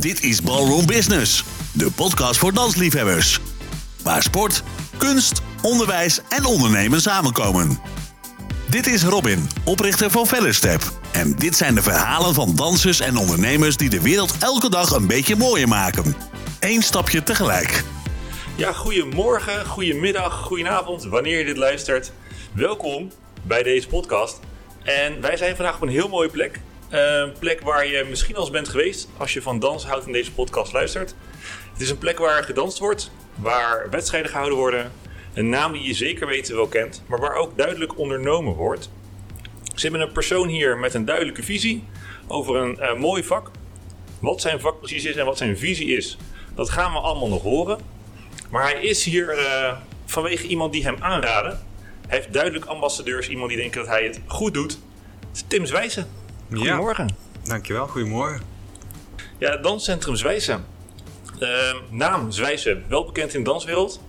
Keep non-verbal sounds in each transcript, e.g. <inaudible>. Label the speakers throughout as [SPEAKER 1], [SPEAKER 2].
[SPEAKER 1] Dit is Ballroom Business, de podcast voor dansliefhebbers. Waar sport, kunst, onderwijs en ondernemen samenkomen. Dit is Robin, oprichter van Fellerstep. En dit zijn de verhalen van dansers en ondernemers die de wereld elke dag een beetje mooier maken. Eén stapje tegelijk.
[SPEAKER 2] Ja, goedemorgen, goedemiddag, goedenavond, wanneer je dit luistert. Welkom bij deze podcast. En wij zijn vandaag op een heel mooie plek. Een plek waar je misschien al bent geweest als je van dans houdt en deze podcast luistert. Het is een plek waar gedanst wordt, waar wedstrijden gehouden worden. Een naam die je zeker weten wel kent, maar waar ook duidelijk ondernomen wordt. Ze hebben een persoon hier met een duidelijke visie over een uh, mooi vak. Wat zijn vak precies is en wat zijn visie is, dat gaan we allemaal nog horen. Maar hij is hier uh, vanwege iemand die hem aanraden. Hij heeft duidelijk ambassadeurs, iemand die denkt dat hij het goed doet. Tim Zwijsen. Goedemorgen.
[SPEAKER 3] Ja, dankjewel, goedemorgen.
[SPEAKER 2] Ja, Danscentrum Zwijsen. Uh, naam Zwijsen, wel bekend in de danswereld.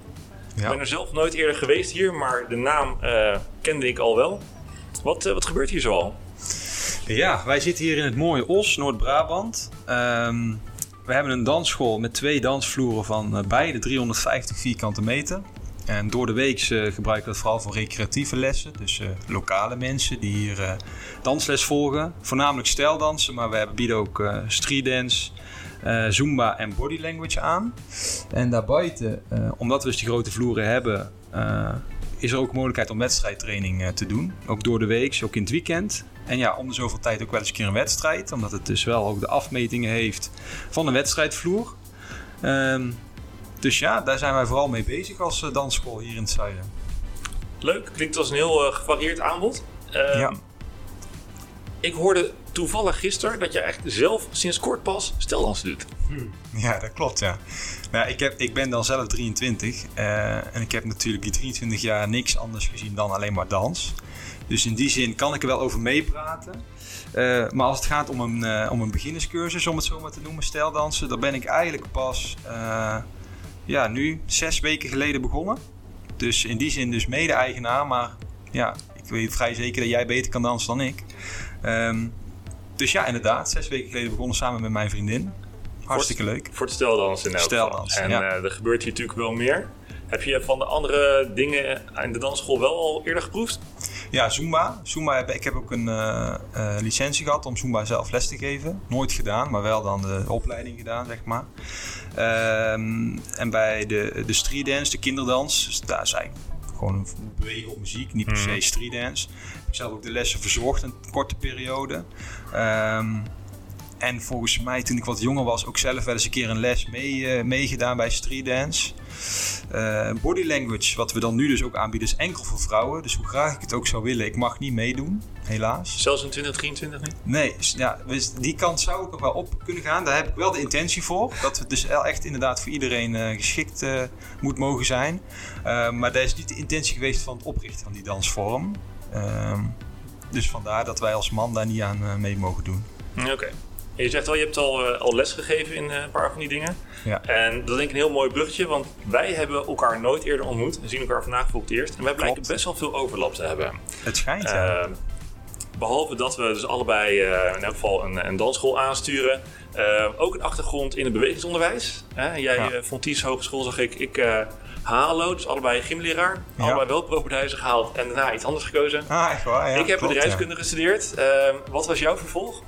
[SPEAKER 2] Ja. Ik ben er zelf nooit eerder geweest hier, maar de naam uh, kende ik al wel. Wat, uh, wat gebeurt hier zoal?
[SPEAKER 3] Ja, wij zitten hier in het mooie Os, Noord-Brabant. Um, we hebben een dansschool met twee dansvloeren van uh, beide 350 vierkante meter. En door de week uh, gebruiken we dat vooral voor recreatieve lessen. Dus uh, lokale mensen die hier uh, dansles volgen. Voornamelijk stijldansen, maar we bieden ook street dance, zumba en body language aan. En daarbuiten, omdat we dus die grote vloeren hebben, is er ook mogelijkheid om wedstrijdtraining te doen. Ook door de week, ook in het weekend. En ja, om de zoveel tijd ook wel eens een keer een wedstrijd. Omdat het dus wel ook de afmetingen heeft van een wedstrijdvloer. Um, dus ja, daar zijn wij vooral mee bezig als uh, dansschool hier in het zuiden.
[SPEAKER 2] Leuk, klinkt als een heel uh, gevarieerd aanbod. Uh, ja. Ik hoorde toevallig gisteren dat je echt zelf sinds kort pas steldansen doet.
[SPEAKER 3] Hmm. Ja, dat klopt ja. Nou, ik, heb, ik ben dan zelf 23 en ik heb natuurlijk die 23 jaar niks anders gezien dan alleen maar dans. Dus in die zin kan ik er wel over meepraten. Uh, maar als het gaat om een, uh, om een beginnerscursus, om het zo maar te noemen, stijldansen, dan ben ik eigenlijk pas uh, ja, nu zes weken geleden begonnen. Dus in die zin dus mede-eigenaar, maar ja, ik weet vrij zeker dat jij beter kan dansen dan ik. Um, dus ja, inderdaad, zes weken geleden begonnen samen met mijn vriendin. Hartstikke leuk.
[SPEAKER 2] Voor het steldansen in elk
[SPEAKER 3] Steldansen,
[SPEAKER 2] En
[SPEAKER 3] ja.
[SPEAKER 2] er gebeurt hier natuurlijk wel meer. Heb je van de andere dingen in de dansschool wel al eerder geproefd?
[SPEAKER 3] Ja, Zumba. Zumba heb, ik heb ook een uh, uh, licentie gehad om Zumba zelf les te geven. Nooit gedaan, maar wel dan de opleiding gedaan, zeg maar. Um, en bij de, de street dance, de kinderdans, dus daar is eigenlijk gewoon bewegen op muziek, niet per se street dance. Ik heb zelf ook de lessen verzorgd een korte periode. Um, en volgens mij, toen ik wat jonger was, ook zelf wel eens een keer een les mee, uh, meegedaan bij street dance. Uh, body language, wat we dan nu dus ook aanbieden, is enkel voor vrouwen. Dus hoe graag ik het ook zou willen, ik mag niet meedoen, helaas.
[SPEAKER 2] Zelfs in 2023 niet?
[SPEAKER 3] Nee, ja, dus die kant zou ik nog wel op kunnen gaan. Daar heb ik wel de intentie voor. Dat het dus echt inderdaad voor iedereen uh, geschikt uh, moet mogen zijn. maar dat is niet de intentie geweest van het oprichten van die dansvorm. Ehm, dus vandaar dat wij als man daar niet aan mee mogen doen.
[SPEAKER 2] Oké. Okay. Je zegt al, je hebt al, uh, al les gegeven in uh, een paar van die dingen.
[SPEAKER 3] Ja.
[SPEAKER 2] En dat is denk ik een heel mooi bruggetje, want wij hebben elkaar nooit eerder ontmoet. We zien elkaar vandaag voor het eerst. En wij blijken best wel veel overlap te hebben.
[SPEAKER 3] Het schijnt, ja.
[SPEAKER 2] Uh, behalve dat we dus allebei uh, in elk geval een, een dansschool aansturen. Uh, ook een achtergrond in het bewegingsonderwijs. Jij ja. Fonties Hogeschool zag ik. Ik Halo, dus allebei gymleraar. Ja. Allebei wel propenduizen gehaald en daarna iets anders gekozen.
[SPEAKER 3] Ah, echt waar? Ja,
[SPEAKER 2] ik heb
[SPEAKER 3] klopt,
[SPEAKER 2] bedrijfskunde
[SPEAKER 3] ja.
[SPEAKER 2] gestudeerd. Uh, wat was jouw vervolg?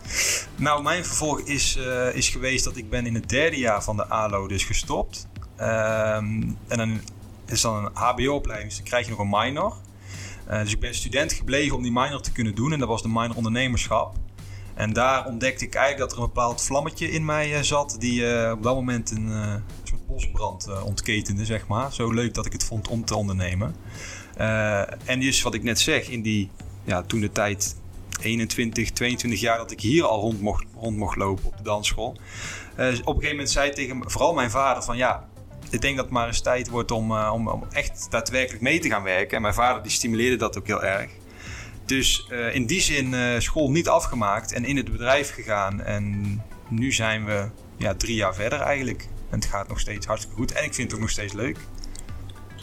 [SPEAKER 3] Nou, mijn vervolg is, uh, is geweest dat ik ben in het derde jaar van de ALO dus gestopt. Um, en dan is dan een HBO-opleiding, dus dan krijg je nog een minor. Uh, dus ik ben student gebleven om die minor te kunnen doen en dat was de minor ondernemerschap. En daar ontdekte ik eigenlijk dat er een bepaald vlammetje in mij zat, die op dat moment een bosbrand uh, ontketende, zeg maar. Zo leuk dat ik het vond om te ondernemen. Uh, en dus wat ik net zeg, in die, ja, toen de tijd 21, 22 jaar dat ik hier al rond mocht, rond mocht lopen op de dansschool. Uh, op een gegeven moment zei tegen vooral mijn vader van ja, ik denk dat het maar eens tijd wordt om, om, om echt daadwerkelijk mee te gaan werken. En mijn vader die stimuleerde dat ook heel erg. Dus in die zin school niet afgemaakt en in het bedrijf gegaan. En nu zijn we ja, drie jaar verder eigenlijk. En het gaat nog steeds hartstikke goed. En ik vind het ook nog steeds leuk.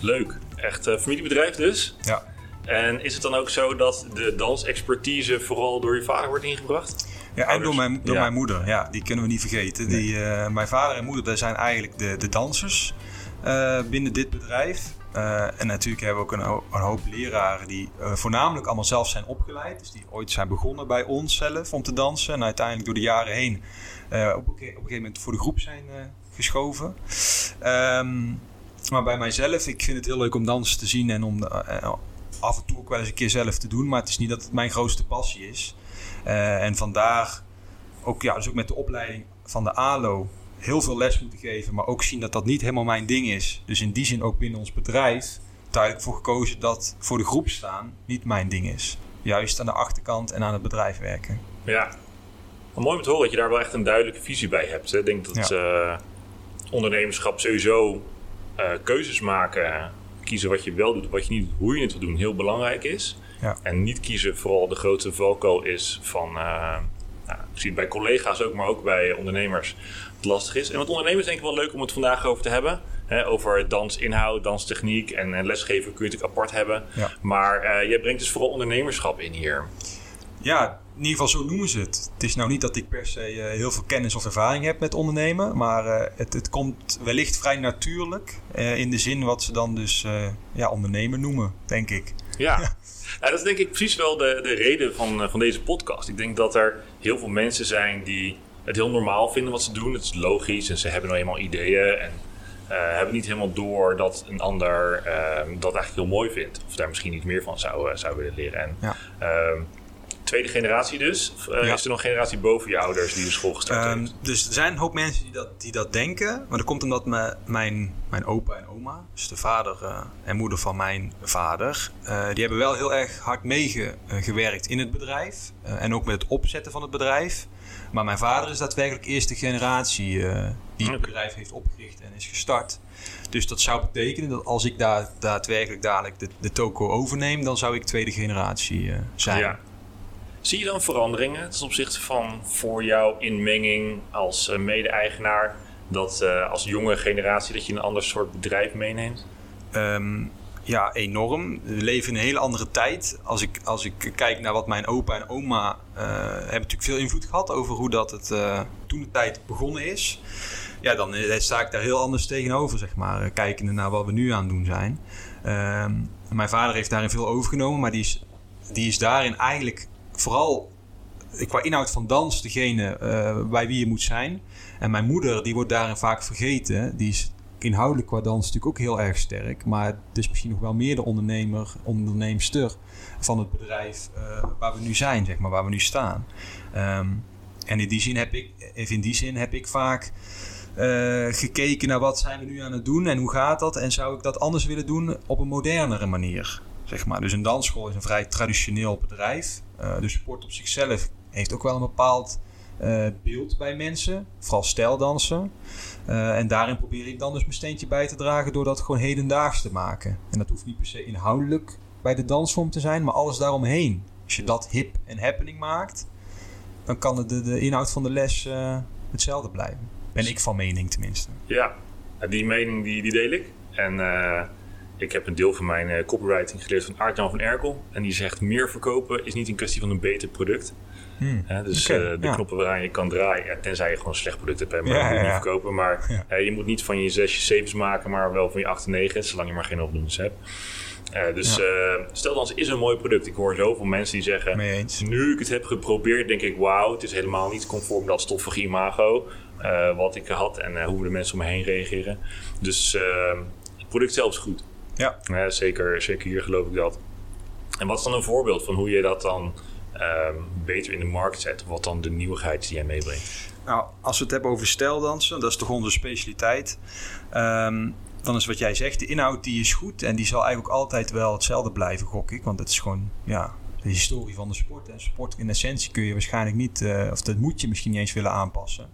[SPEAKER 2] Leuk. Echt uh, familiebedrijf dus?
[SPEAKER 3] Ja.
[SPEAKER 2] En is het dan ook zo dat de dansexpertise vooral door je vader wordt ingebracht?
[SPEAKER 3] Ja, en door mijn, door mijn moeder. Ja, die kunnen we niet vergeten. Die, uh, mijn vader en moeder dat zijn eigenlijk de, de dansers uh, binnen dit bedrijf. Uh, en natuurlijk hebben we ook een, een hoop leraren die voornamelijk allemaal zelf zijn opgeleid. Dus die ooit zijn begonnen bij ons zelf om te dansen. En uiteindelijk door de jaren heen op, een, op, een gegeven moment voor de groep zijn geschoven. Um, maar bij mijzelf, ik vind het heel leuk om dansen te zien en om af en toe ook wel eens een keer zelf te doen. Maar het is niet dat het mijn grootste passie is. Uh, en vandaar ook, ja, dus ook met de opleiding van de ALO heel veel les moeten geven. Maar ook zien dat dat niet helemaal mijn ding is. Dus in die zin ook binnen ons bedrijf duidelijk voor gekozen dat voor de groep staan niet mijn ding is. Juist aan de achterkant en aan het bedrijf werken.
[SPEAKER 2] Ja, maar mooi om te horen dat je daar wel echt een duidelijke visie bij hebt. Hè? Ik denk dat ja. uh, ondernemerschap sowieso uh, keuzes maken kiezen wat je wel doet, wat je niet doet, hoe je het wil doen, heel belangrijk is. Ja. En niet kiezen vooral de grote valkuil is van, uh, nou, ik zie het bij collega's ook, maar ook bij ondernemers, het lastig is. En wat ondernemers denk ik wel leuk om het vandaag over te hebben. Hè, over dansinhoud, danstechniek en, en lesgeven kun je natuurlijk apart hebben. Ja. Maar uh, jij brengt dus vooral ondernemerschap in hier.
[SPEAKER 3] Ja, in ieder geval zo noemen ze het. Het is nou niet dat ik per se uh, heel veel kennis of ervaring heb met ondernemen, maar uh, het, het, komt wellicht vrij natuurlijk uh, in de zin wat ze dan dus ja, ondernemen noemen, denk ik.
[SPEAKER 2] Ja. <laughs> ja. dat is denk ik precies wel de, de reden van, van deze podcast. Ik denk dat er heel veel mensen zijn die het heel normaal vinden wat ze doen. Het is logisch en ze hebben nou eenmaal ideeën en hebben niet helemaal door dat een ander dat eigenlijk heel mooi vindt. Of daar misschien niet meer van zou, zou willen leren. En, ja ehm, tweede generatie dus? Of, uh, Is er nog een generatie boven je ouders die de school gestart um,
[SPEAKER 3] Dus er zijn een hoop mensen die dat, die dat denken. Maar dat komt omdat me, mijn, mijn opa en oma, dus de vader uh, en moeder van mijn vader, uh, die hebben wel heel erg hard meegewerkt in het bedrijf. en ook met het opzetten van het bedrijf. Maar mijn vader is daadwerkelijk eerste generatie die het bedrijf heeft opgericht en is gestart. Dus dat zou betekenen dat als ik daar daadwerkelijk dadelijk de, de toko overneem, dan zou ik tweede generatie zijn. Ja.
[SPEAKER 2] Zie je dan veranderingen ten opzichte van voor jouw inmenging als uh, mede-eigenaar? Dat uh, als jonge generatie dat je een ander soort bedrijf meeneemt?
[SPEAKER 3] Um, ja, enorm. We leven in een hele andere tijd. Als ik, als ik kijk naar wat mijn opa en oma uh, hebben natuurlijk veel invloed gehad over hoe dat het toen de tijd begonnen is. Ja, dan sta ik daar heel anders tegenover, zeg maar. kijkende naar wat we nu aan het doen zijn. Um, mijn vader heeft daarin veel overgenomen, maar die is, die is daarin eigenlijk vooral qua inhoud van dans degene uh, bij wie je moet zijn. En mijn moeder, die wordt daarin vaak vergeten. Die is inhoudelijk qua dans natuurlijk ook heel erg sterk. Maar dus misschien nog wel meer de ondernemer, onderneemster van het bedrijf uh, waar we nu zijn, zeg maar, waar we nu staan. Um, en in die zin heb ik, in die zin heb ik vaak gekeken naar wat zijn we nu aan het doen en hoe gaat dat. En zou ik dat anders willen doen op een modernere manier. Zeg maar. Dus een dansschool is een vrij traditioneel bedrijf. Uh, de sport op zichzelf heeft ook wel een bepaald uh, beeld bij mensen. Vooral stijldansen. Uh, en daarin probeer ik dan dus mijn steentje bij te dragen door dat gewoon hedendaags te maken. En dat hoeft niet per se inhoudelijk bij de dansvorm te zijn, maar alles daaromheen. Als je dat hip en happening maakt, dan kan de, de inhoud van de les hetzelfde blijven. Ben ik van mening tenminste.
[SPEAKER 2] Ja, die mening die, die deel ik. En ik heb een deel van mijn uh, copywriting geleerd van Aart-Jan van Erkel. En die zegt, meer verkopen is niet een kwestie van een beter product. Hmm. dus okay, uh, de ja. knoppen waaraan je kan draaien, ja, tenzij je gewoon een slecht product hebt, maar ja, niet verkopen. Maar je moet niet van je zes je zevens maken, maar wel van je acht en negen, zolang je maar geen opdoeners hebt. Uh, dus stel dan, is een mooi product. Ik hoor zoveel mensen die zeggen, nu ik het heb geprobeerd, denk ik, wauw, het is helemaal niet conform dat stoffige imago wat ik had en hoe de mensen om me heen reageren. Dus het product zelf is goed. Ja. ja. zeker, zeker hier geloof ik dat. En wat is dan een voorbeeld van hoe je dat dan um, beter in de markt zet? Wat dan de nieuwigheid die jij meebrengt?
[SPEAKER 3] Nou, als we het hebben over stijldansen, dat is toch onze specialiteit. Um, dan is wat jij zegt, de inhoud die is goed en die zal eigenlijk ook altijd wel hetzelfde blijven, gok ik. Want het is gewoon, ja, de historie van de sport. En sport in essentie kun je waarschijnlijk niet, uh, of dat moet je misschien niet eens willen aanpassen.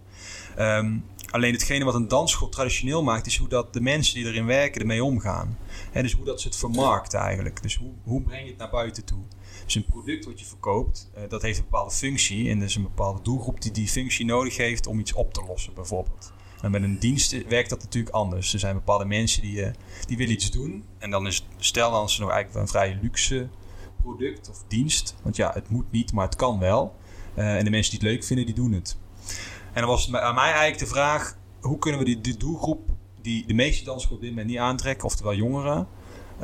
[SPEAKER 3] Um, Alleen hetgene wat een dansschool traditioneel maakt, is hoe dat de mensen die erin werken ermee omgaan. En dus hoe dat ze het vermarkten eigenlijk. Dus hoe, hoe breng je het naar buiten toe? Dus een product wat je verkoopt, uh, dat heeft een bepaalde functie. En er is een bepaalde doelgroep die die functie nodig heeft om iets op te lossen, bijvoorbeeld. En met een dienst werkt dat natuurlijk anders. Er zijn bepaalde mensen die, uh, die willen iets doen. En dan is stel ze nog eigenlijk een vrij luxe product of dienst. Want ja, het moet niet, maar het kan wel. en de mensen die het leuk vinden, die doen het. En dan was het aan mij eigenlijk de vraag: hoe kunnen we die, die doelgroep die de meeste dansgroep op dit moment niet aantrekken, oftewel jongeren,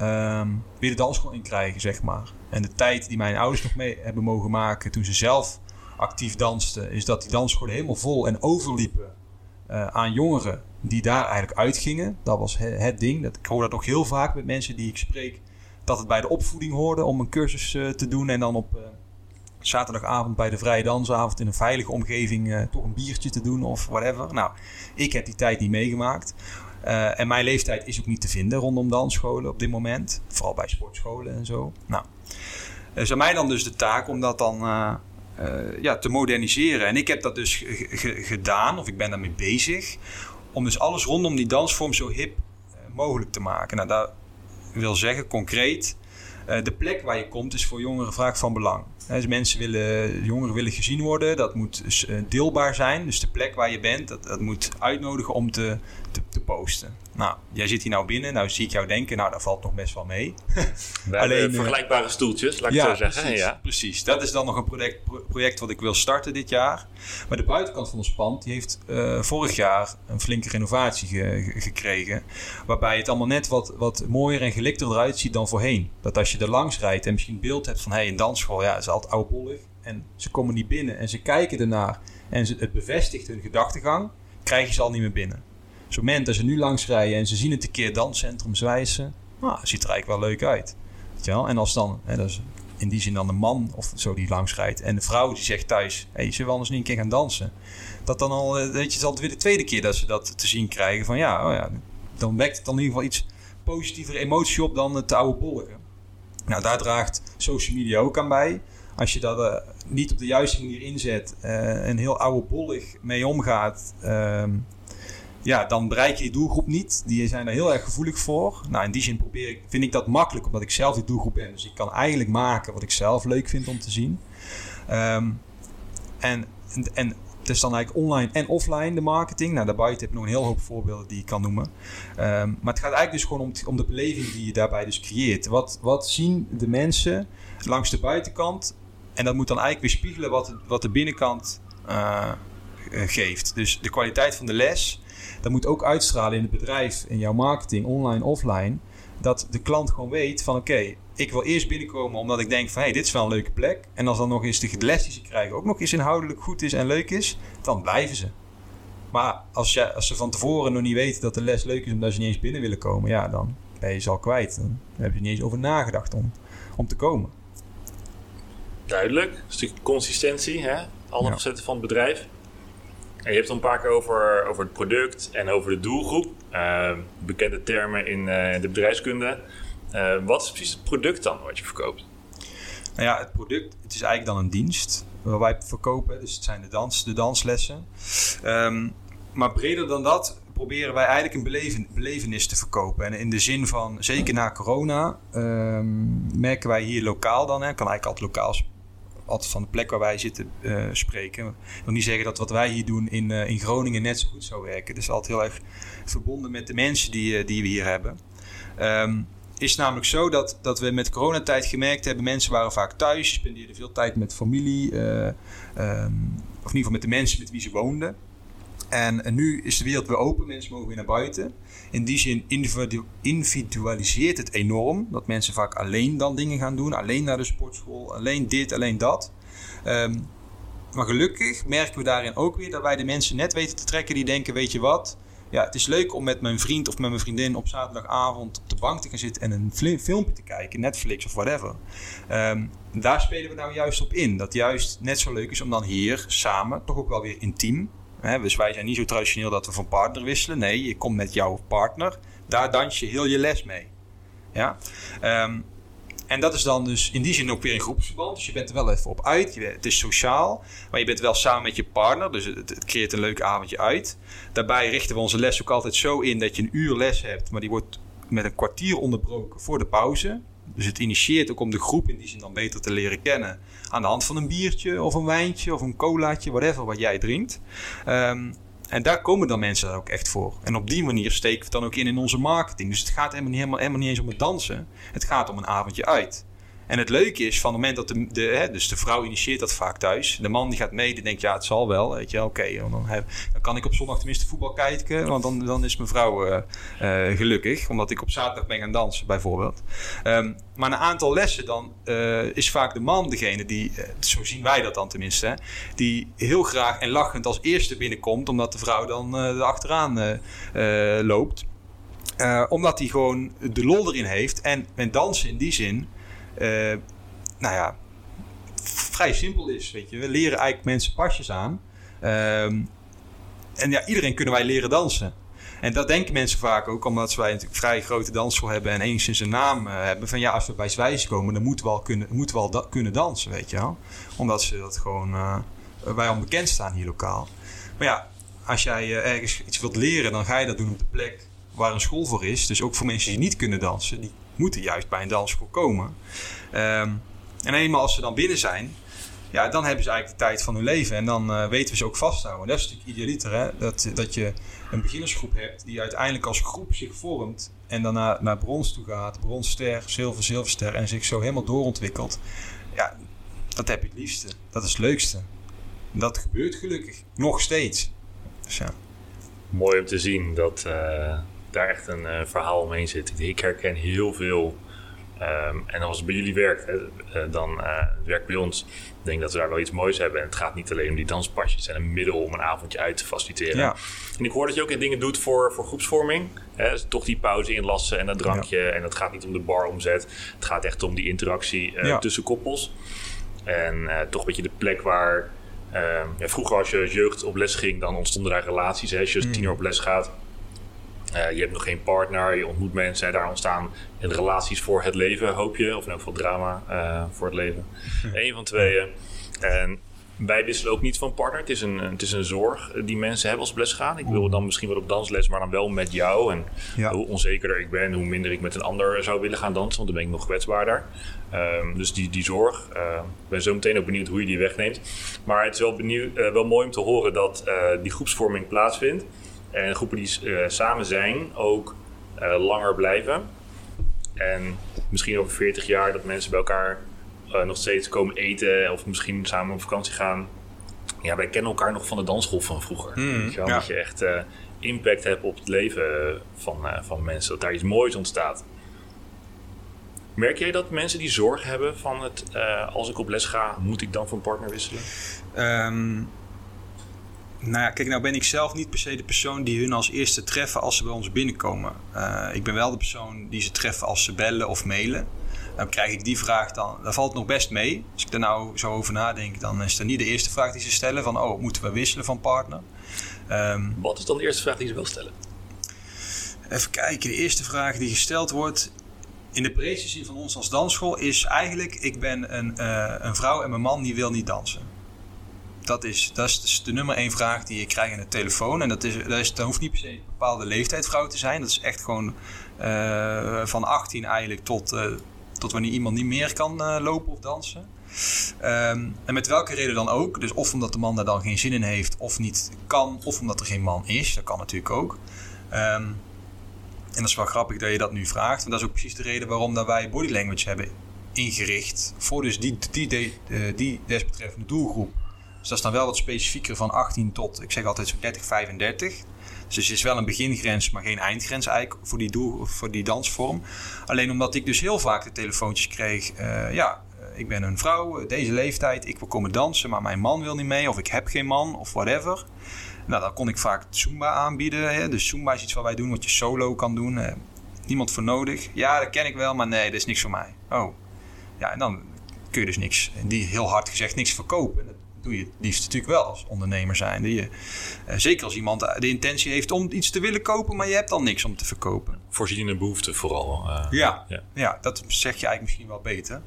[SPEAKER 3] um, weer de dansschool in krijgen, zeg maar. En de tijd die mijn ouders nog mee hebben mogen maken toen ze zelf actief dansten, is dat die dansscholen helemaal vol en overliepen uh, aan jongeren die daar eigenlijk uitgingen. Dat was het, ding. Dat, ik hoor dat ook heel vaak met mensen die ik spreek, dat het bij de opvoeding hoorde om een cursus uh, te doen en dan op uh, zaterdagavond bij de vrije dansavond in een veilige omgeving toch een biertje te doen of whatever. Nou, ik heb die tijd niet meegemaakt. Uh, en mijn leeftijd is ook niet te vinden rondom dansscholen op dit moment. Vooral bij sportscholen en zo. Nou, is aan mij dan dus de taak om dat dan ja, te moderniseren. En ik heb dat dus gedaan, of ik ben daarmee bezig. Om dus alles rondom die dansvorm zo hip mogelijk te maken. Nou, dat wil zeggen concreet. de plek waar je komt is voor jongeren vaak van belang. Dus mensen willen, jongeren willen gezien worden, dat moet dus, deelbaar zijn. Dus de plek waar je bent, dat, dat moet uitnodigen om te, te, te posten. Nou, jij zit hier nou binnen. Nou zie ik jou denken, nou, dat valt nog best wel mee. <laughs>
[SPEAKER 2] We Alleen, eh, vergelijkbare stoeltjes, laat ik ja, zo zeggen.
[SPEAKER 3] Precies,
[SPEAKER 2] ja,
[SPEAKER 3] precies. Dat is dan nog een project, project wat ik wil starten dit jaar. Maar de buitenkant van ons pand, die heeft uh, vorig jaar een flinke renovatie ge, gekregen. Waarbij het allemaal net wat, wat mooier en gelikter eruit ziet dan voorheen. Dat als je er langs rijdt en misschien beeld hebt van, hé, hey, een dansschool, ja, is altijd oudbollig. En ze komen niet binnen en ze kijken ernaar en ze, het bevestigt hun gedachtegang, krijg je ze al niet meer binnen. Het moment dat ze nu langs rijden en ze zien het een keer danscentrum Zwijsen, nou, ziet er eigenlijk wel leuk uit. Weet je wel? En als dan, hè, dat is in die zin dan de man of zo die langs rijdt en de vrouw die zegt thuis, hey, zullen we anders niet een keer gaan dansen? Dat dan al, eh, weet je, het is weer de tweede keer dat ze dat te zien krijgen van ja, oh ja dan wekt het dan in ieder geval iets positievere emotie op dan het oude. Nou, daar draagt social media ook aan bij. Als je dat uh, niet op de juiste manier inzet, uh, een heel oude bollig mee omgaat, uh, ja, dan bereik je die doelgroep niet. Die zijn er heel erg gevoelig voor. Nou, in die zin probeer ik, vind ik dat makkelijk, omdat ik zelf die doelgroep ben. Dus ik kan eigenlijk maken wat ik zelf leuk vind om te zien. Um, en, en het is dan eigenlijk online en offline de marketing. Nou, daarbij heb ik nog een heel hoop voorbeelden die ik kan noemen. Um, maar het gaat eigenlijk dus gewoon om, om de beleving die je daarbij dus creëert. Wat, wat zien de mensen langs de buitenkant? En dat moet dan eigenlijk weer spiegelen wat, wat de binnenkant uh, geeft. Dus de kwaliteit van de les dat moet ook uitstralen in het bedrijf, in jouw marketing, online, offline. Dat de klant gewoon weet van oké, ik wil eerst binnenkomen omdat ik denk van hé, hey, dit is wel een leuke plek. En als dan nog eens de les die ze krijgen ook nog eens inhoudelijk goed is en leuk is, dan blijven ze. Maar als, als ze van tevoren nog niet weten dat de les leuk is omdat ze niet eens binnen willen komen, ja, dan ben je ze al kwijt. Dan heb je niet eens over nagedacht om, om te komen.
[SPEAKER 2] Duidelijk. Een stukje consistentie, hè? alle ja. facetten van het bedrijf. En je hebt het een paar keer over, over het product en over de doelgroep. Uh, bekende termen in uh, de bedrijfskunde. Uh, wat is precies het product dan wat je verkoopt?
[SPEAKER 3] Nou ja, het product het is eigenlijk dan een dienst waar wij verkopen. Dus het zijn de, dans, de danslessen. Um, maar breder dan dat proberen wij eigenlijk een beleven, belevenis te verkopen. En in de zin van, zeker na corona, um, merken wij hier lokaal dan, hè, kan eigenlijk altijd lokaal altijd van de plek waar wij zitten uh, spreken. Ik wil niet zeggen dat wat wij hier doen in, uh, in Groningen net zo goed zou werken. Is altijd heel erg verbonden met de mensen die, uh, die we hier hebben. Um, is namelijk zo dat, dat we met coronatijd gemerkt hebben... mensen waren vaak thuis, spendeerden veel tijd met familie... Um, of in ieder geval met de mensen met wie ze woonden. En, nu is de wereld weer open, mensen mogen weer naar buiten in die zin individualiseert het enorm. Dat mensen vaak alleen dan dingen gaan doen. Alleen naar de sportschool, alleen dit, alleen dat. Ehm, maar gelukkig merken we daarin ook weer dat wij de mensen net weten te trekken die denken: weet je wat? Ja, het is leuk om met mijn vriend of met mijn vriendin op zaterdagavond op de bank te gaan zitten en een filmpje te kijken, Netflix of whatever. Um, daar spelen we nou juist op in. Dat juist net zo leuk is om dan hier samen, toch ook wel weer intiem, dus wij zijn niet zo traditioneel dat we van partner wisselen. Nee, je komt met jouw partner. Daar dans je heel je les mee. Ja? Ehm, en dat is dan dus in die zin ook weer een groepsverband. Dus je bent er wel even op uit. het is sociaal. Maar je bent wel samen met je partner. Dus het, het, creëert een leuk avondje uit. Daarbij richten we onze les ook altijd zo in dat je een uur les hebt. Maar die wordt met een kwartier onderbroken voor de pauze. Dus het initieert ook om de groep in die zin dan beter te leren kennen. Aan de hand van een biertje of een wijntje of een colaatje, whatever wat jij drinkt. Um, en daar komen dan mensen ook echt voor. En op die manier steken we het dan ook in in onze marketing. Dus het gaat helemaal, helemaal niet eens om het dansen. Het gaat om een avondje uit. En het leuke is, van het moment dat de, hè, dus de vrouw initieert dat vaak thuis. De man die gaat mee, die denkt, ja, het zal wel. Weet je, oké, dan, dan, kan ik op zondag tenminste voetbal kijken. Want dan, dan is mijn vrouw uh, uh, gelukkig. Omdat ik op zaterdag ben gaan dansen, bijvoorbeeld. Um, maar een aantal lessen dan uh, is vaak de man degene die, zo zien wij dat dan tenminste, die heel graag en lachend als eerste binnenkomt. Omdat de vrouw dan er achteraan loopt. omdat hij gewoon de lol erin heeft. En met dansen in die zin nou ja, vrij simpel is. Weet je. We leren eigenlijk mensen pasjes aan. Ehm, en ja, iedereen kunnen wij leren dansen. En dat denken mensen vaak ook, omdat wij natuurlijk vrij grote dansschool hebben en enigszins een naam uh, hebben. Van ja, als we bij Zwijs komen, dan moeten we al kunnen, moeten we al kunnen dansen, weet je wel. Omdat ze dat gewoon, uh, wij onbekend staan hier lokaal. Maar ja, als jij ergens iets wilt leren, dan ga je dat doen op de plek waar een school voor is. Dus ook voor mensen die niet kunnen dansen, die moeten juist bij een dansschool komen. Um, en eenmaal als ze dan binnen zijn, ja, dan hebben ze eigenlijk de tijd van hun leven. En dan uh, weten we ze ook vasthouden. Dat is natuurlijk idealiter, hè? Dat, dat je een beginnersgroep hebt die uiteindelijk als groep zich vormt. En daarna naar brons toe gaat. Bronster, zilver, zilverster. En zich zo helemaal doorontwikkelt. Ja, dat heb je het liefste. Dat is het leukste. Dat gebeurt gelukkig. Nog steeds. Dus ja.
[SPEAKER 2] Mooi om te zien dat uh, daar echt een uh, verhaal omheen zit. Ik herken heel veel Um, en als het bij jullie werkt, hè, uh, dan uh, het werkt bij ons. Ik denk dat we daar wel iets moois hebben. En het gaat niet alleen om die danspasjes en een middel om een avondje uit te faciliteren. Ja. En ik hoor dat je ook dingen doet voor, voor groepsvorming. Hè, dus toch die pauze inlassen en dat drankje. Ja. En dat gaat niet om de baromzet. Het gaat echt om die interactie ja. tussen koppels. En toch een beetje de plek waar... Ehm, vroeger als je jeugd op les ging, dan ontstonden daar relaties. Hè, als je als mm. tiener op les gaat uh, je hebt nog geen partner, je ontmoet mensen. Daar ontstaan relaties voor het leven, hoop je. Of in elk geval drama uh, voor het leven. Eén van tweeën. En wij wisselen ook niet van partner. Het is een, het is een zorg die mensen hebben als op les gaan. Ik wil dan misschien wel op dansles, maar dan wel met jou. En ja. hoe onzekerder ik ben, hoe minder ik met een ander zou willen gaan dansen. Want dan ben ik nog kwetsbaarder. Um, dus die, die zorg. Uh, ik ben zo meteen ook benieuwd hoe je die wegneemt. Maar het is wel, benieuwd, uh, wel mooi om te horen dat die groepsvorming plaatsvindt. En groepen die uh, samen zijn ook uh, langer blijven. En misschien over 40 jaar dat mensen bij elkaar uh, nog steeds komen eten of misschien samen op vakantie gaan. Ja, wij kennen elkaar nog van de dansschool van vroeger. Mm, ja. Dat je echt impact hebt op het leven van, van mensen. Dat daar iets moois ontstaat. Merk jij dat mensen die zorg hebben van het, als ik op les ga, moet ik dan van partner wisselen?
[SPEAKER 3] Um, nou ja, kijk, nou ben ik zelf niet per se de persoon die hun als eerste treffen als ze bij ons binnenkomen. Uh, ik ben wel de persoon die ze treffen als ze bellen of mailen. Dan krijg ik die vraag dan, daar valt nog best mee. Als ik er nou zo over nadenk, dan is dat niet de eerste vraag die ze stellen van, oh, moeten we wisselen van partner?
[SPEAKER 2] Um, Wat is dan de eerste vraag die ze wel stellen?
[SPEAKER 3] Even kijken, de eerste vraag die gesteld wordt in de breedste zin van ons als dansschool is eigenlijk, ik ben een, uh, een vrouw en mijn man die wil niet dansen dat is, dat is dus de nummer één vraag die je krijgt in de telefoon. En dat, is, dat, hoeft niet per se een bepaalde leeftijd vrouw te zijn. Dat is echt gewoon uh, van 18 eigenlijk tot, uh, tot wanneer iemand niet meer kan uh, lopen of dansen. Um, en met welke reden dan ook. Dus of omdat de man daar dan geen zin in heeft of niet kan. Of omdat er geen man is. Dat kan natuurlijk ook. Um, en dat is wel grappig dat je dat nu vraagt. En dat is ook precies de reden waarom dat wij body language hebben ingericht. Voor dus die, die, die, die desbetreffende doelgroep. Dus dat is dan wel wat specifieker van 18 tot, ik zeg altijd zo 30, 35. Dus het is wel een begingrens, maar geen eindgrens eigenlijk voor die, doel, voor die dansvorm. Alleen omdat ik dus heel vaak de telefoontjes kreeg. Uh, ja, eh, ik ben een vrouw, eh, deze leeftijd, ik wil komen dansen, maar mijn man wil niet mee. Of ik heb geen man, of whatever. Nou, dan kon ik vaak Zumba aanbieden. Hè. Dus Zumba is iets wat wij doen, wat je solo kan doen. Niemand voor nodig. Ja, dat ken ik wel, maar nee, dat is niks voor mij. Oh, ja, en dan kun je dus niks, die heel hard gezegd, niks verkopen doe je het liefst natuurlijk wel als ondernemer zijn. Je, uh, zeker als iemand de intentie heeft om iets te willen kopen, maar je hebt dan niks om te verkopen.
[SPEAKER 2] Voorzienende behoefte vooral.
[SPEAKER 3] Uh, ja, ja, ja. dat zeg je eigenlijk misschien wel beter.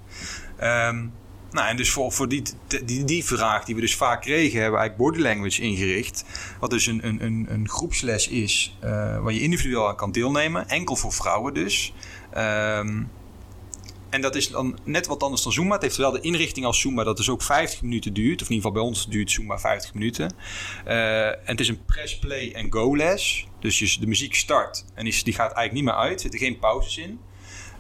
[SPEAKER 3] Um, nou, en dus voor, voor die, die, die vraag die we dus vaak kregen, hebben we eigenlijk body language ingericht. Wat dus een, een, een, een groepsles is uh, waar je individueel aan kan deelnemen. Enkel voor vrouwen dus. Um, en dat is dan net wat anders dan Zumba. Het heeft wel de inrichting als Zumba dat dus ook 50 minuten duurt. Of in ieder geval bij ons duurt Zumba 50 minuten. Uh, en het is een press, play en go les. Dus de muziek start en is, die gaat eigenlijk niet meer uit. Er zitten geen pauzes in.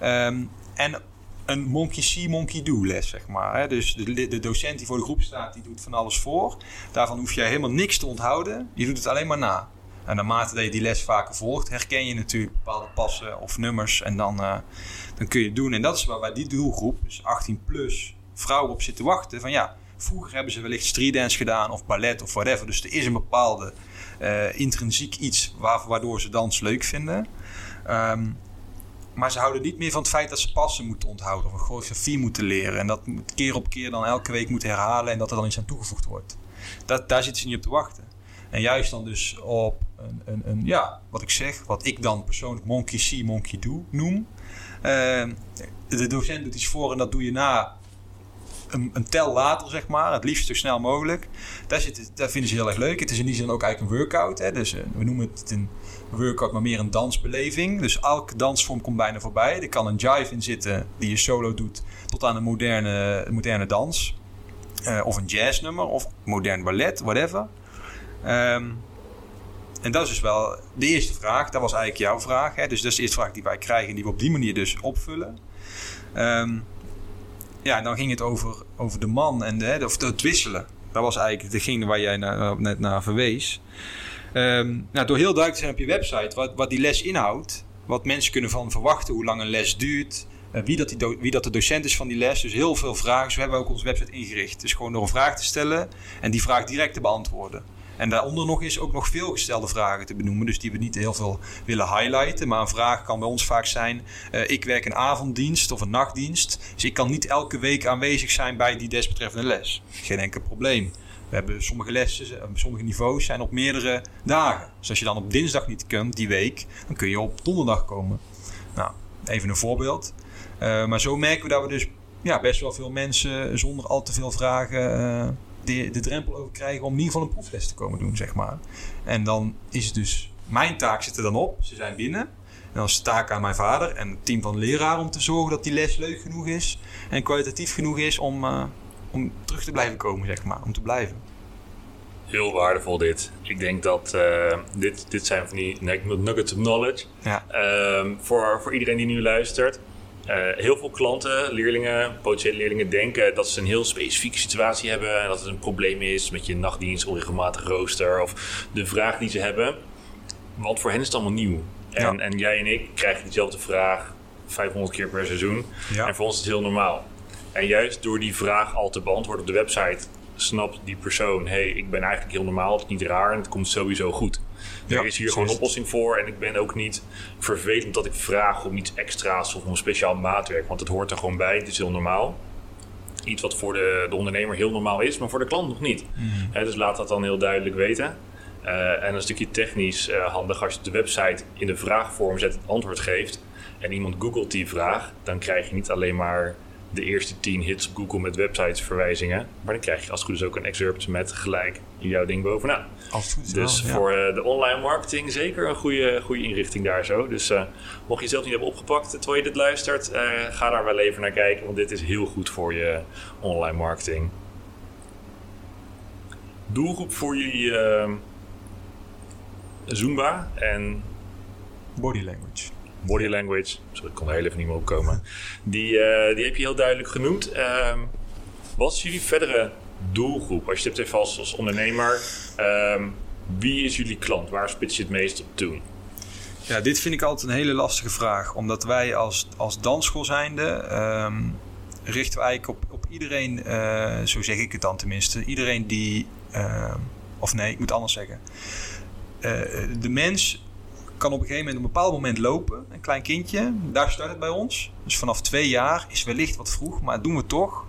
[SPEAKER 3] Um, en een monkey see, monkey do les, zeg maar. Hè? Dus de, de docent die voor de groep staat, die doet van alles voor. Daarvan hoef jij helemaal niks te onthouden. Je doet het alleen maar na. En naarmate dat je die les vaker volgt, herken je natuurlijk bepaalde passen of nummers. En dan, uh, dan kun je het doen. En dat is waar bij die doelgroep, dus 18 plus, vrouwen op zitten wachten. Van ja, vroeger hebben ze wellicht streetdance gedaan of ballet of whatever. Dus er is een bepaalde uh, intrinsiek iets waardoor ze dans leuk vinden. Um, maar ze houden niet meer van het feit dat ze passen moeten onthouden of een choreografie moeten leren. En dat keer op keer dan elke week moeten herhalen en dat er dan iets aan toegevoegd wordt. Dat, daar zitten ze niet op te wachten. En juist dan dus op een, een, een ja, wat ik zeg, wat ik dan persoonlijk monkey see, monkey do noem. Uh, de docent doet iets voor en dat doe je na een, een, tel later, zeg maar. Het liefst zo snel mogelijk. Daar, zit, daar vinden ze heel erg leuk. Het is in die zin ook eigenlijk een workout. Hè? Dus uh, we noemen het een workout, maar meer een dansbeleving. Dus elke dansvorm komt bijna voorbij. Er kan een jive in zitten die je solo doet, tot aan een moderne, moderne dans. Uh, of een jazznummer, of modern ballet, whatever. Um, en dat is dus wel de eerste vraag. Dat was eigenlijk jouw vraag. Hè? Dus dat is de eerste vraag die wij krijgen, die we op die manier dus opvullen. Um, ja, dan ging het over, over de man en de, het wisselen. Dat was eigenlijk degene waar jij net naar verwees. Um, nou, door heel duidelijk te zijn op je website wat, wat die les inhoudt, wat mensen kunnen van verwachten, hoe lang een les duurt, uh, wie, dat die wie dat de docent is van die les. Dus heel veel vragen. Zo hebben we ook onze website ingericht. Dus gewoon door een vraag te stellen en die vraag direct te beantwoorden. En daaronder nog is ook nog veel gestelde vragen te benoemen. Dus die we niet heel veel willen highlighten. Maar een vraag kan bij ons vaak zijn: uh, ik werk een avonddienst of een nachtdienst. Dus ik kan niet elke week aanwezig zijn bij die desbetreffende les. Geen enkel probleem. We hebben sommige lessen, eh, sommige niveaus zijn op meerdere dagen. Dus als je dan op dinsdag niet kunt die week, dan kun je op donderdag komen. Nou, even een voorbeeld. Uh, maar zo merken we dat we dus ja, best wel veel mensen zonder al te veel vragen de, de drempel over krijgen om in ieder geval een proefles te komen doen, zeg maar. En dan is het dus, mijn taak zit er dan op, ze zijn binnen. En dan is de taak aan mijn vader en het team van leraar om te zorgen dat die les leuk genoeg is en kwalitatief genoeg is om, uh, om terug te blijven komen, zeg maar, om te blijven.
[SPEAKER 2] Heel waardevol dit. Ik denk dat uh, dit, dit zijn van die nuggets of knowledge. Ja. Uh, voor, voor iedereen die nu luistert. Uh, heel veel klanten, leerlingen, potentiële leerlingen denken dat ze een heel specifieke situatie hebben. En dat het een probleem is met je nachtdienst, onregelmatig rooster of de vraag die ze hebben. Want voor hen is het allemaal nieuw. En, ja. en jij en ik krijgen diezelfde vraag 500 keer per seizoen. Ja. En voor ons is het heel normaal. En juist door die vraag al te beantwoorden op de website, snapt die persoon: hé, hey, ik ben eigenlijk heel normaal, het is niet raar en het komt sowieso goed. Er is hier gewoon een oplossing voor. En ik ben ook niet vervelend dat ik vraag om iets extra's of om een speciaal maatwerk. Want het hoort er gewoon bij. Het is heel normaal. Iets wat voor de, de ondernemer heel normaal is, maar voor de klant nog niet. Mm. dus laat dat dan heel duidelijk weten. Uh, en een stukje technisch uh, handig als je de website in de vraagvorm zet het antwoord geeft. En iemand googelt die vraag, dan krijg je niet alleen maar de eerste 10 hits op Google met websitesverwijzingen. Maar dan krijg je als het goed is ook een excerpt met gelijk jouw ding bovenaan.
[SPEAKER 3] Als het
[SPEAKER 2] dus
[SPEAKER 3] wel,
[SPEAKER 2] voor uh, de online marketing zeker een goede, goede inrichting daar zo. Dus uh, mocht je zelf niet hebben opgepakt terwijl je dit luistert, uh, ga daar wel even naar kijken. Want dit is heel goed voor je online marketing. Doelgroep voor jullie Zumba en...
[SPEAKER 3] Body language
[SPEAKER 2] body language. Sorry, ik kon er heel even niet meer opkomen. Die, uh, die heb je heel duidelijk genoemd. Uh, wat is jullie verdere doelgroep? Als je het even als, als ondernemer, uh, wie is jullie klant? Waar spits je het meest op toe?
[SPEAKER 3] Ja, dit vind ik altijd een hele lastige vraag. Omdat wij als, als dansschool zijnde um, richten we eigenlijk op, op iedereen, uh, zo zeg ik het dan tenminste, iedereen die, ehm, of nee, ik moet anders zeggen. Uh, de mens kan op een gegeven moment op een bepaald moment lopen. Een klein kindje, daar start het bij ons. Dus vanaf twee jaar is wellicht wat vroeg, maar doen we toch.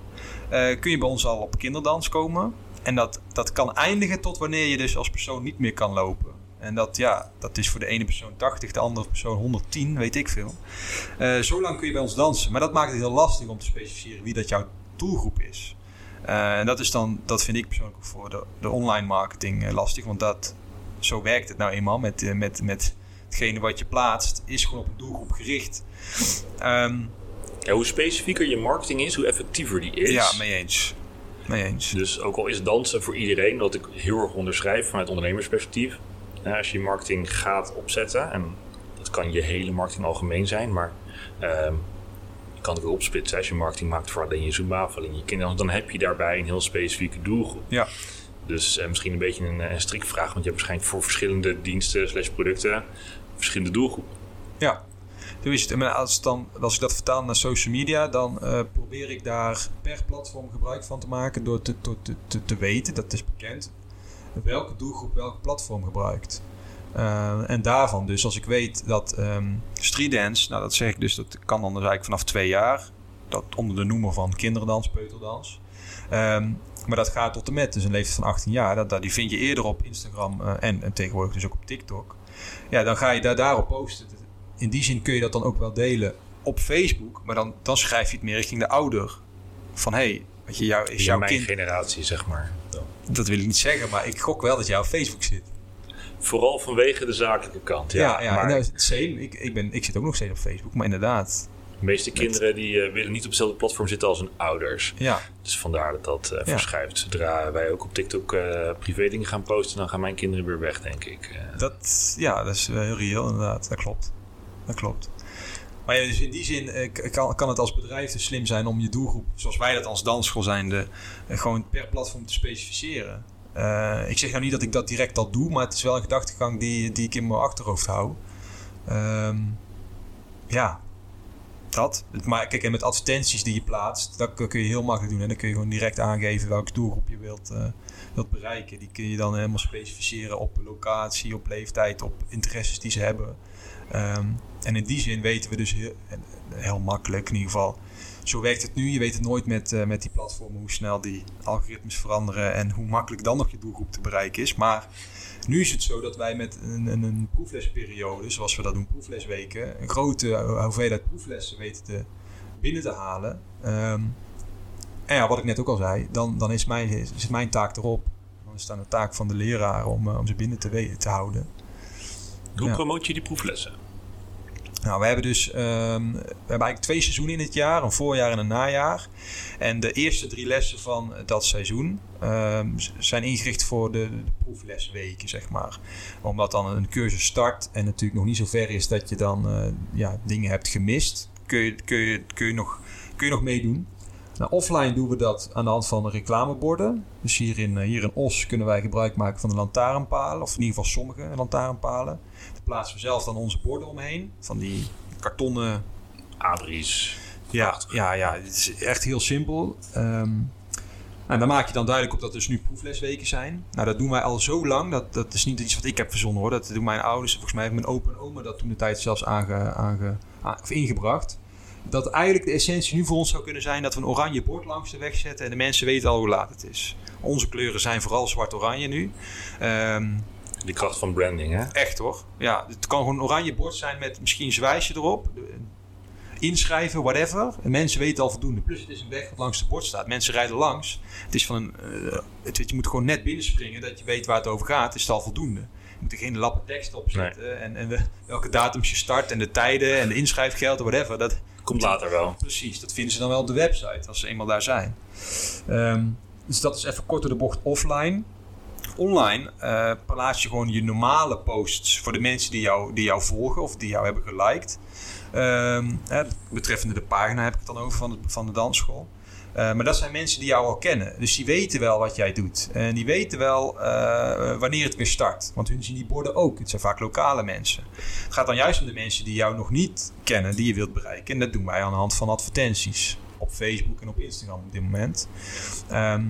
[SPEAKER 3] Uh, kun je bij ons al op kinderdans komen. En dat, dat kan eindigen tot wanneer je dus als persoon niet meer kan lopen. En dat, ja, dat is voor de ene persoon 80, de andere persoon 110, weet ik veel. Uh, zo lang kun je bij ons dansen. Maar dat maakt het heel lastig om te specificeren wie dat jouw doelgroep is. Uh, en dat is dan, dat vind ik persoonlijk voor de, de online marketing lastig. Want dat, zo werkt het nou eenmaal met, met, met hetgene wat je plaatst, is gewoon op een doelgroep gericht. Um,
[SPEAKER 2] ja, hoe specifieker je marketing is, hoe effectiever die is.
[SPEAKER 3] Ja, mee eens. Mee eens.
[SPEAKER 2] Dus ook al is dansen voor iedereen, wat ik heel erg onderschrijf vanuit ondernemersperspectief. Als je marketing gaat opzetten, en dat kan je hele marketing algemeen zijn, maar um, je kan het weer opsplitsen. Als je marketing maakt voor alleen je Zumba, voor alleen je kinderen, dan heb je daarbij een heel specifieke doelgroep.
[SPEAKER 3] Ja.
[SPEAKER 2] Dus eh, misschien een beetje een, een strikvraag, want je hebt waarschijnlijk voor verschillende diensten slash producten verschillende doelgroepen.
[SPEAKER 3] Ja, zo als, dan, als ik dat vertaal naar social media, dan eh, probeer ik daar per platform gebruik van te maken door te, te, te, te weten, dat is bekend, welke doelgroep welk platform gebruikt. Uh, en daarvan dus, als ik weet dat um, street dance, nou dat zeg ik dus, dat kan dan dus eigenlijk vanaf twee jaar. Dat onder de noemer van kinderdans, peuterdans. Um, maar dat gaat tot en met dus een leeftijd van 18 jaar. Dat, dat, die vind je eerder op Instagram en, en tegenwoordig dus ook op TikTok. Ja, dan ga je daar, daarop posten. In die zin kun je dat dan ook wel delen op Facebook. Maar dan, dan schrijf je het meer richting de ouder. Van hé, hey, weet je, jou, is jouw
[SPEAKER 2] mijn
[SPEAKER 3] kind...
[SPEAKER 2] generatie, zeg maar.
[SPEAKER 3] Dat wil ik niet zeggen, maar ik gok wel dat jij op Facebook zit.
[SPEAKER 2] Vooral vanwege de zakelijke kant. Ja,
[SPEAKER 3] Ja, ja,
[SPEAKER 2] maar
[SPEAKER 3] nou, same. Ik, ik, ben, ik zit ook nog steeds op Facebook, maar inderdaad.
[SPEAKER 2] De meeste kinderen die eh, willen niet op hetzelfde platform zitten als hun ouders.
[SPEAKER 3] Ja,
[SPEAKER 2] Dus vandaar dat dat
[SPEAKER 3] Ja.
[SPEAKER 2] verschuift. Zodra wij ook op TikTok eh privé dingen gaan posten, dan gaan mijn kinderen weer weg, denk ik.
[SPEAKER 3] Dat, ja, dat is wel heel reëel inderdaad. Dat klopt. Dat klopt. Maar ja, dus in die zin kan, kan het als bedrijf dus slim zijn om je doelgroep, zoals wij dat als dansschool zijnde, gewoon per platform te specificeren. Ik zeg nou niet dat ik dat direct al doe, maar het is wel een gedachtegang die, die ik in mijn achterhoofd hou. Ehm, ja, dat. Maar kijk, en met advertenties die je plaatst, dat kun je heel makkelijk doen. En dan kun je gewoon direct aangeven welke doelgroep je wilt, eh, wilt bereiken. Die kun je dan helemaal specificeren op locatie, op leeftijd, op interesses die ze hebben. Ehm, en in die zin weten we dus heel, heel makkelijk in ieder geval. Zo werkt het nu. Je weet het nooit met, eh, met die platformen hoe snel die algoritmes veranderen en hoe makkelijk dan nog je doelgroep te bereiken is. Maar nu is het zo dat wij met een, een, een proeflesperiode, zoals we dat doen, proeflesweken, een grote hoeveelheid proeflessen weten te, binnen te halen. Ehm, en ja, wat ik net ook al zei, dan, dan is mijn, zit mijn taak erop. Dan is het aan de taak van de leraar om, eh, om ze binnen te, te houden.
[SPEAKER 2] Hoe
[SPEAKER 3] Ja.
[SPEAKER 2] promoot je die proeflessen?
[SPEAKER 3] Nou, we hebben dus ehm, we hebben eigenlijk twee seizoenen in het jaar, een voorjaar en een najaar. En de eerste drie lessen van dat seizoen ehm, zijn ingericht voor de, de proeflesweken, zeg maar. Omdat dan een cursus start en natuurlijk nog niet zo ver is dat je dan eh, ja, dingen hebt gemist, kun je, kun je, kun je, nog, kun je nog meedoen. Nou, offline doen we dat aan de hand van de reclameborden. Dus hier in, eh, hier in Os kunnen wij gebruik maken van de lantaarnpalen, of in ieder geval sommige lantaarnpalen. Daar plaatsen we zelf dan onze borden omheen, van die kartonnen
[SPEAKER 2] Abris.
[SPEAKER 3] ja, ja, ja, het is echt heel simpel. Ehm en dan maak je dan duidelijk op dat er dus nu proeflesweken zijn. Nou, dat doen wij al zo lang. Dat, dat is niet iets wat ik heb verzonnen hoor. Dat doen mijn ouders. Volgens mij heeft mijn opa en oma dat toen de tijd zelfs aange, aange, aan- of ingebracht. Dat eigenlijk de essentie nu voor ons zou kunnen zijn dat we een oranje bord langs de weg zetten. En de mensen weten al hoe laat het is. Onze kleuren zijn vooral zwart-oranje nu. Ehm,
[SPEAKER 2] Die kracht van branding, hè?
[SPEAKER 3] Echt hoor. Ja, het kan gewoon een oranje bord zijn met misschien een zwijsje erop. Inschrijven, whatever. En mensen weten al voldoende. Plus het is een weg wat langs het bord staat. Mensen rijden langs. Het is van een, eh, het, je moet gewoon net binnenspringen dat je weet waar het over gaat. Is het al voldoende. Je moet er geen lappen tekst op zetten. En, en de- welke datums je start en de tijden en de inschrijfgelden, whatever. Dat,
[SPEAKER 2] Komt later wel.
[SPEAKER 3] Precies, dat vinden ze dan wel op de website als ze eenmaal daar zijn. Ehm, dus dat is even kort door de bocht offline. Online eh, plaats je gewoon je normale posts voor de mensen die jou, die jou volgen of die jou hebben geliked. Ehm, hè, betreffende de pagina heb ik het dan over van de, van de dansschool. Eh, maar dat zijn mensen die jou al kennen. Dus die weten wel wat jij doet. En die weten wel eh, wanneer het weer start. Want hun zien die borden ook. Het zijn vaak lokale mensen. Het gaat dan juist om de mensen die jou nog niet kennen, die je wilt bereiken. En dat doen wij aan de hand van advertenties. Op Facebook en op Instagram op dit moment. Ehm,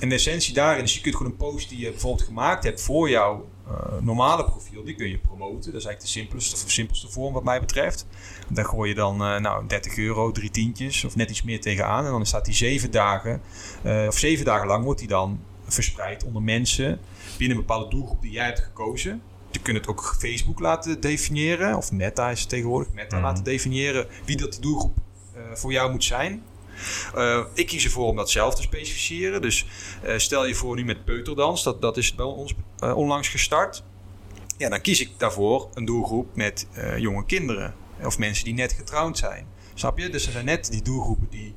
[SPEAKER 3] en de essentie daarin is, je kunt gewoon een post die je bijvoorbeeld gemaakt hebt voor jouw eh, normale profiel, die kun je promoten. Dat is eigenlijk de simpelste, de simpelste vorm wat mij betreft. Daar gooi je dan eh, nou, 30 euro, drie tientjes of net iets meer tegenaan. En dan staat die zeven dagen, eh, of zeven dagen lang wordt die dan verspreid onder mensen binnen een bepaalde doelgroep die jij hebt gekozen. Je kunt het ook Facebook laten definiëren, of Meta is het tegenwoordig, Meta
[SPEAKER 2] Mhm.
[SPEAKER 3] laten definiëren wie dat die doelgroep eh, voor jou moet zijn. Eh, ik kies ervoor om dat zelf te specificeren. Dus eh, stel je voor nu met peuterdans, dat, dat is bij ons eh, onlangs gestart. Ja, dan kies ik daarvoor een doelgroep met jonge kinderen. Of mensen die net getrouwd zijn. Snap je? Dus er zijn net die doelgroepen die...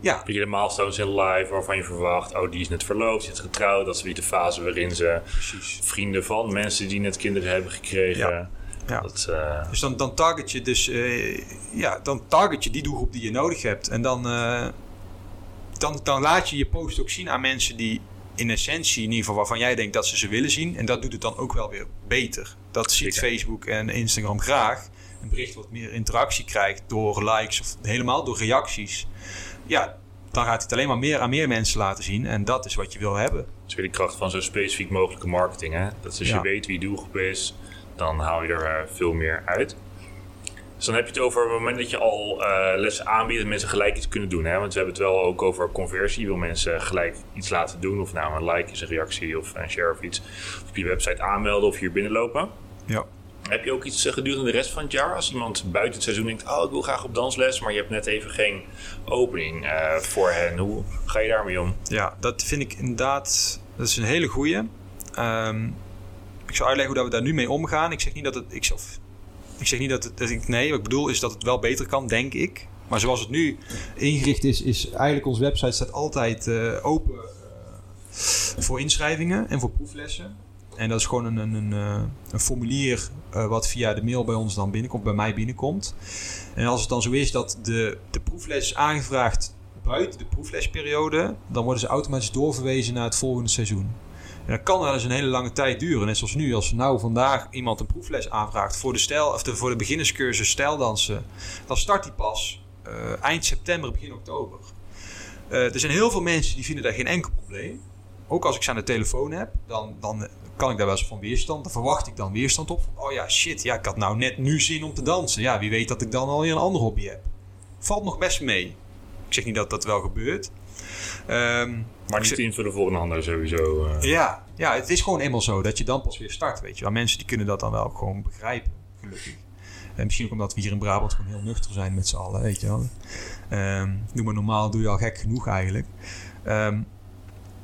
[SPEAKER 3] Ja,
[SPEAKER 2] Heb je de milestones in live waarvan je verwacht, oh die is net verloofd, die is getrouwd. Dat is weer de fase waarin ze
[SPEAKER 3] precies.
[SPEAKER 2] vrienden van mensen die net kinderen hebben gekregen.
[SPEAKER 3] Ja. Ja.
[SPEAKER 2] Dat, eh,
[SPEAKER 3] Dus dan, dan target je dus, eh, ja, dan target je die doelgroep die je nodig hebt. En dan, eh, dan, dan laat je je post ook zien aan mensen die in essentie, in ieder geval waarvan jij denkt dat ze ze willen zien. En dat doet het dan ook wel weer beter. Dat ziet
[SPEAKER 2] Zeker.
[SPEAKER 3] Facebook en Instagram graag. Een bericht wat meer interactie krijgt door likes of helemaal door reacties. Ja, dan gaat het alleen maar meer aan meer mensen laten zien. En dat is wat je wil hebben.
[SPEAKER 2] Dat is weer de kracht van zo specifiek mogelijke marketing. Hè? Dat als
[SPEAKER 3] Ja.
[SPEAKER 2] je weet wie je doelgroep is, dan haal je er eh, veel meer uit. Dus dan heb je het over het moment dat je al eh, lessen aanbiedt, dat mensen gelijk iets kunnen doen. Hè? Want we hebben het wel ook over conversie. Je wil mensen gelijk iets laten doen. Of nou een like is een reactie of een share of iets. Of op je website aanmelden of hier binnenlopen.
[SPEAKER 3] Ja.
[SPEAKER 2] Heb je ook iets eh, gedurende de rest van het jaar? Als iemand buiten het seizoen denkt, oh ik wil graag op dansles, maar je hebt net even geen opening voor hen. Hoe ga je daarmee om?
[SPEAKER 3] Ja, dat vind ik inderdaad. Dat is een hele goeie. Ehm, ik zal uitleggen hoe dat we daar nu mee omgaan. Ik zeg niet dat het. Ik, of, ik zeg niet dat het. Dat ik, nee, wat ik bedoel is dat het wel beter kan, denk ik. Maar zoals het nu ingericht is, is eigenlijk onze website staat altijd eh, open eh, voor inschrijvingen en voor proeflessen. En dat is gewoon een, een, een, eh, een formulier wat via de mail bij ons dan binnenkomt, bij mij binnenkomt. En als het dan zo is dat de, de proefles is aangevraagd buiten de proeflesperiode, dan worden ze automatisch doorverwezen naar het volgende seizoen. En dat kan wel eens een hele lange tijd duren. Net zoals nu, als nou vandaag iemand een proefles aanvraagt voor de, stijl, of de, voor de beginnerscursus stijldansen, dan start die pas eh, eind september, begin oktober. Eh, er zijn heel veel mensen die vinden daar geen enkel probleem. Ook als ik ze aan de telefoon heb, dan, dan kan ik daar wel eens van weerstand. Dan verwacht ik dan weerstand op. Oh ja, shit, ja, ik had nou net nu zin om te dansen. Ja, wie weet dat ik dan alweer een ander hobby heb. Valt nog best mee. Ik zeg niet dat dat wel gebeurt. Ehm,
[SPEAKER 2] Maar niet invullen voor een ander sowieso. eh.
[SPEAKER 3] ja, ja, het is gewoon eenmaal zo dat je dan pas weer start, weet je wel. Mensen die kunnen dat dan wel gewoon begrijpen, gelukkig. En misschien ook omdat we hier in Brabant gewoon heel nuchter zijn met z'n allen, weet je wel. Ehm doe maar normaal, doe je al gek genoeg eigenlijk. Ehm,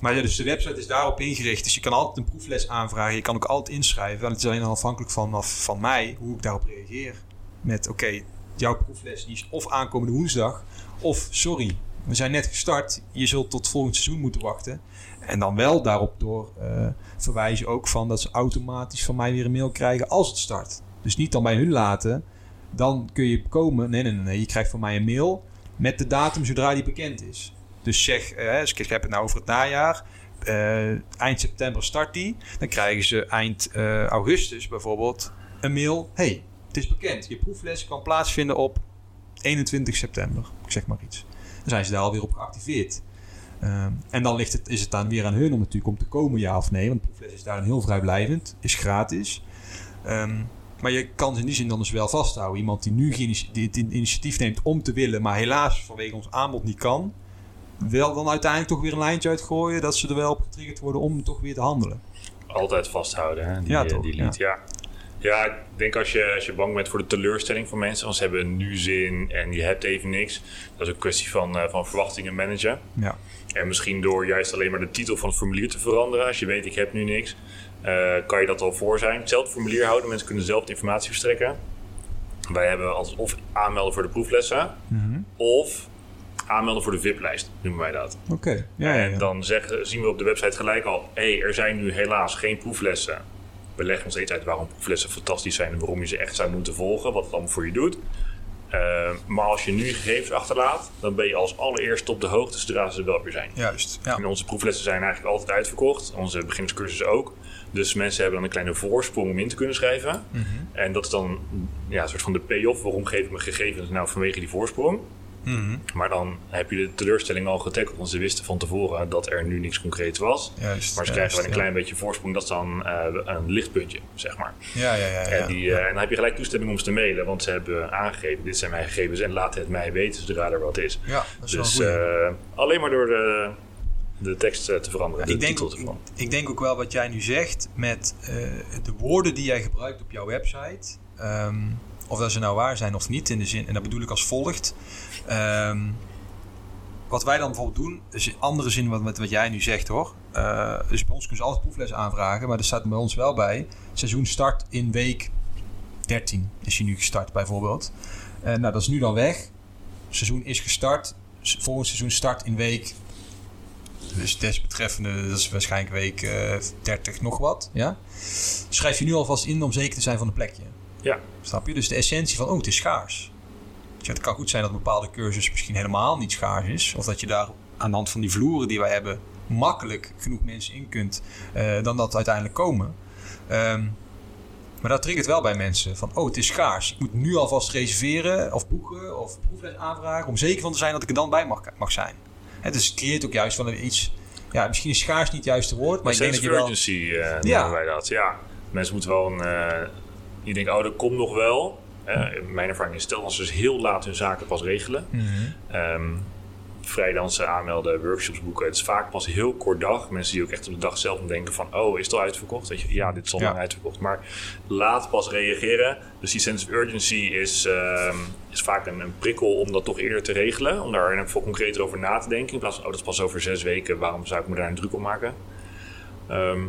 [SPEAKER 3] maar ja, dus de website is daarop ingericht. Dus je kan altijd een proefles aanvragen. Je kan ook altijd inschrijven. En het is alleen afhankelijk van, van mij hoe ik daarop reageer. Met oké, jouw proefles die is of aankomende woensdag. Of sorry, we zijn net gestart. Je zult tot volgend seizoen moeten wachten. En dan wel daarop door eh, verwijzen ook van dat ze automatisch van mij weer een mail krijgen als het start. Dus niet dan bij hun laten. Dan kun je komen. Nee, nee, nee. Je krijgt van mij een mail met de datum zodra die bekend is. Dus zeg, eh, dus ik heb het nou over het najaar. Eh, eind september start die. Dan krijgen ze eind eh, augustus bijvoorbeeld een mail. hey, het is bekend. Je proefles kan plaatsvinden op 21 september. Ik zeg maar iets. Zijn ze daar alweer op geactiveerd. Ehm, en dan ligt het, is het dan weer aan hun om natuurlijk om te komen, ja of nee. Want de proefles is daarin heel vrijblijvend, is gratis. Ehm, maar je kan ze in die zin dan dus wel vasthouden. Iemand die nu geïnici- die het initiatief neemt om te willen, maar helaas vanwege ons aanbod niet kan. Wel dan uiteindelijk toch weer een lijntje uitgooien dat ze er wel op getriggerd worden om toch weer te handelen.
[SPEAKER 2] Altijd vasthouden, hè? Die,
[SPEAKER 3] Ja,
[SPEAKER 2] eh,
[SPEAKER 3] toch,
[SPEAKER 2] die. Ja. Ik denk als je, als je bang bent voor de teleurstelling van mensen, want ze hebben nu zin en je hebt even niks. Dat is een kwestie van, eh, van verwachtingen managen.
[SPEAKER 3] Ja,
[SPEAKER 2] En misschien door juist alleen maar de titel van het formulier te veranderen. Als je weet, ik heb nu niks, eh, kan je dat al voor zijn. Hetzelfde formulier houden, mensen kunnen zelf de informatie verstrekken. Wij hebben altijd of aanmelden voor de proeflessen, of aanmelden voor de VIP-lijst, noemen wij dat.
[SPEAKER 3] oké. Ja, ja,
[SPEAKER 2] En
[SPEAKER 3] ja.
[SPEAKER 2] dan zeggen, zien we op de website gelijk al: hé, er zijn nu helaas geen proeflessen. We leggen nog steeds uit waarom proeflessen fantastisch zijn en waarom je ze echt zou moeten volgen, wat het allemaal voor je doet. Eh, maar als je nu gegevens achterlaat, dan ben je als allereerst op de hoogte zodra ze er wel weer zijn.
[SPEAKER 3] Juist. Ja.
[SPEAKER 2] En onze proeflessen zijn eigenlijk altijd uitverkocht, onze beginnerscursussen ook. Dus mensen hebben dan een kleine voorsprong om in te kunnen schrijven.
[SPEAKER 3] Mhm.
[SPEAKER 2] En dat is dan ja, een soort van de payoff. Waarom geef ik mijn gegevens nou vanwege die voorsprong?
[SPEAKER 3] Mhm.
[SPEAKER 2] Maar dan heb je de teleurstelling al getackled. Want ze wisten van tevoren dat er nu niks concreets was.
[SPEAKER 3] Juist.
[SPEAKER 2] Maar ze krijgen wel een
[SPEAKER 3] ja.
[SPEAKER 2] klein beetje voorsprong. Dat is dan eh, een lichtpuntje, zeg maar.
[SPEAKER 3] Ja, ja, ja. ja.
[SPEAKER 2] En, die, eh, en dan heb je gelijk toestemming om ze te mailen. Want ze hebben aangegeven, dit zijn mijn gegevens. En laat het mij weten zodra er wat is.
[SPEAKER 3] ja, dat is wel
[SPEAKER 2] Dus eh, alleen maar door de, de tekst te veranderen. de
[SPEAKER 3] ik, denk
[SPEAKER 2] titel
[SPEAKER 3] ook,
[SPEAKER 2] te veranderen.
[SPEAKER 3] ik denk ook wel wat jij nu zegt met de woorden die jij gebruikt op jouw website. ehm, of dat ze nou waar zijn of niet in de zin, en dat bedoel ik als volgt. Ehm, wat wij dan bijvoorbeeld doen, is in andere zin wat, wat, wat jij nu zegt hoor. Eh, dus bij ons kunnen ze altijd proefles aanvragen, maar er staat bij ons wel bij. Seizoen start in week 13 is hij nu gestart bijvoorbeeld. Eh, nou, dat is nu dan weg. Seizoen is gestart. Volgend seizoen start in week dus desbetreffende, dat is waarschijnlijk week eh 30 nog wat. Ja? Schrijf je nu alvast in om zeker te zijn van een plekje.
[SPEAKER 2] Ja.
[SPEAKER 3] Snap je? Dus de essentie van, oh, het is schaars. Dus het kan goed zijn dat een bepaalde cursus misschien helemaal niet schaars is. Of dat je daar aan de hand van die vloeren die wij hebben makkelijk genoeg mensen in kunt eh, dan dat uiteindelijk komen. Ehm, maar dat triggert wel bij mensen van, oh, het is schaars. Ik moet nu alvast reserveren of boeken of proefles aanvragen om zeker van te zijn dat ik er dan bij mag, mag zijn. Het dus het creëert ook juist wel iets, ja, misschien is schaars niet het juiste woord, maar ik denk dat je wel...
[SPEAKER 2] urgency uh,
[SPEAKER 3] Ja.
[SPEAKER 2] noemen wij dat. Ja, mensen moeten wel een... eh, je denkt, oh, dat komt nog wel. Eh, mijn ervaring is, stel als ze dus heel laat hun zaken pas regelen. Ehm vrijdansen aanmelden, workshops boeken. Het is vaak pas heel kort dag. Mensen die ook echt op de dag zelf denken van... oh, is het al uitverkocht? Weet je, ja, dit is al
[SPEAKER 3] Ja.
[SPEAKER 2] lang uitverkocht. Maar laat pas reageren. Dus die sense of urgency is, ehm, is vaak een, een prikkel om dat toch eerder te regelen. Om daar veel concreter over na te denken. In plaats van, oh, dat is pas over zes weken. Waarom zou ik me daar een druk op maken? Ehm,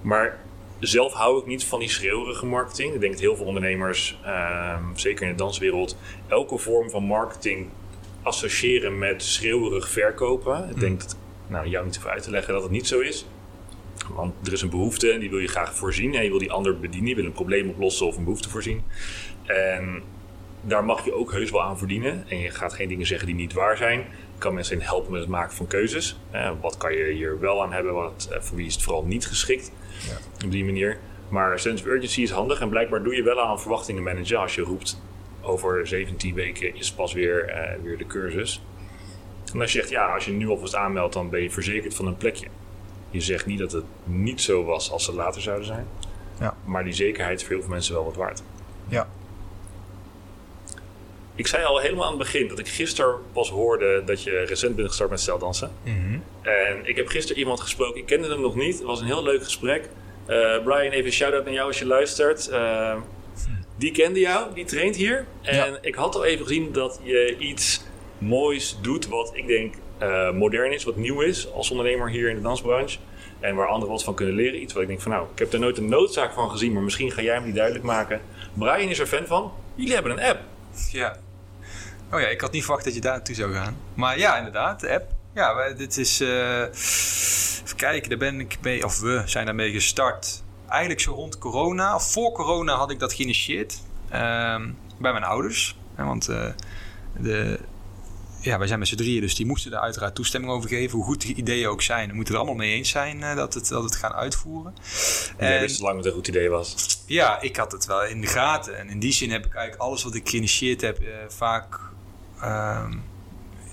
[SPEAKER 2] maar zelf hou ik niet van die schreeuwerige marketing. Ik denk dat heel veel ondernemers, ehm, zeker in de danswereld... elke vorm van marketing associëren met schreeuwerig verkopen. Ik denk dat, nou, jou niet hoef uit te leggen dat het niet zo is. Want er is een behoefte en die wil je graag voorzien. En je wil die ander bedienen. Je wil een probleem oplossen of een behoefte voorzien. En daar mag je ook heus wel aan verdienen. En je gaat geen dingen zeggen die niet waar zijn. Kan mensen helpen met het maken van keuzes. Eh, wat kan je hier wel aan hebben? Wat, eh, voor wie is het vooral niet geschikt? Op die manier. Maar sense of urgency is handig. En blijkbaar doe je wel aan verwachtingen managen als je roept over 17 weken is pas weer, eh, weer de cursus. En als je zegt, ja, als je nu alvast aanmeldt, dan ben je verzekerd van een plekje. Je zegt niet dat het niet zo was als het later zouden zijn.
[SPEAKER 3] Ja.
[SPEAKER 2] Maar die zekerheid is voor heel veel mensen wel wat waard.
[SPEAKER 3] Ja.
[SPEAKER 2] Ik zei al helemaal aan het begin dat ik gisteren pas hoorde dat je recent bent gestart met steldansen.
[SPEAKER 3] Mhm.
[SPEAKER 2] En ik heb gisteren iemand gesproken, ik kende hem nog niet. Het was een heel leuk gesprek. Eh, Brian, even een shout-out naar jou als je luistert. Eh, die kende jou, die traint hier. En
[SPEAKER 3] Ja.
[SPEAKER 2] ik had al even gezien dat je iets moois doet wat ik denk eh, modern is, wat nieuw is als ondernemer hier in de dansbranche. En waar anderen wat van kunnen leren. Iets wat ik denk van nou, ik heb er nooit een noodzaak van gezien, maar misschien ga jij hem die duidelijk maken. Brian is er fan van. Jullie hebben een app.
[SPEAKER 3] Ja. Oh ja, ik had niet verwacht dat je daar naartoe zou gaan. Maar ja, inderdaad, de app. Ja, wij- dit is... eh, even kijken, daar ben ik mee... Of we zijn daarmee gestart. Eigenlijk zo rond corona. Of voor corona had ik dat geïnitieerd. ehm, bij mijn ouders. Hè, want eh, de... Ja, wij zijn met z'n drieën, dus die moesten daar uiteraard toestemming over geven. Hoe goed die ideeën ook zijn, we moeten er allemaal mee eens zijn eh, dat, het, dat het gaan uitvoeren.
[SPEAKER 2] Jij
[SPEAKER 3] En-
[SPEAKER 2] wist het lang dat het een goed idee was.
[SPEAKER 3] ja, ik had het wel in de gaten. En in die zin heb ik eigenlijk alles wat ik geïnitieerd heb, vaak. Ehm,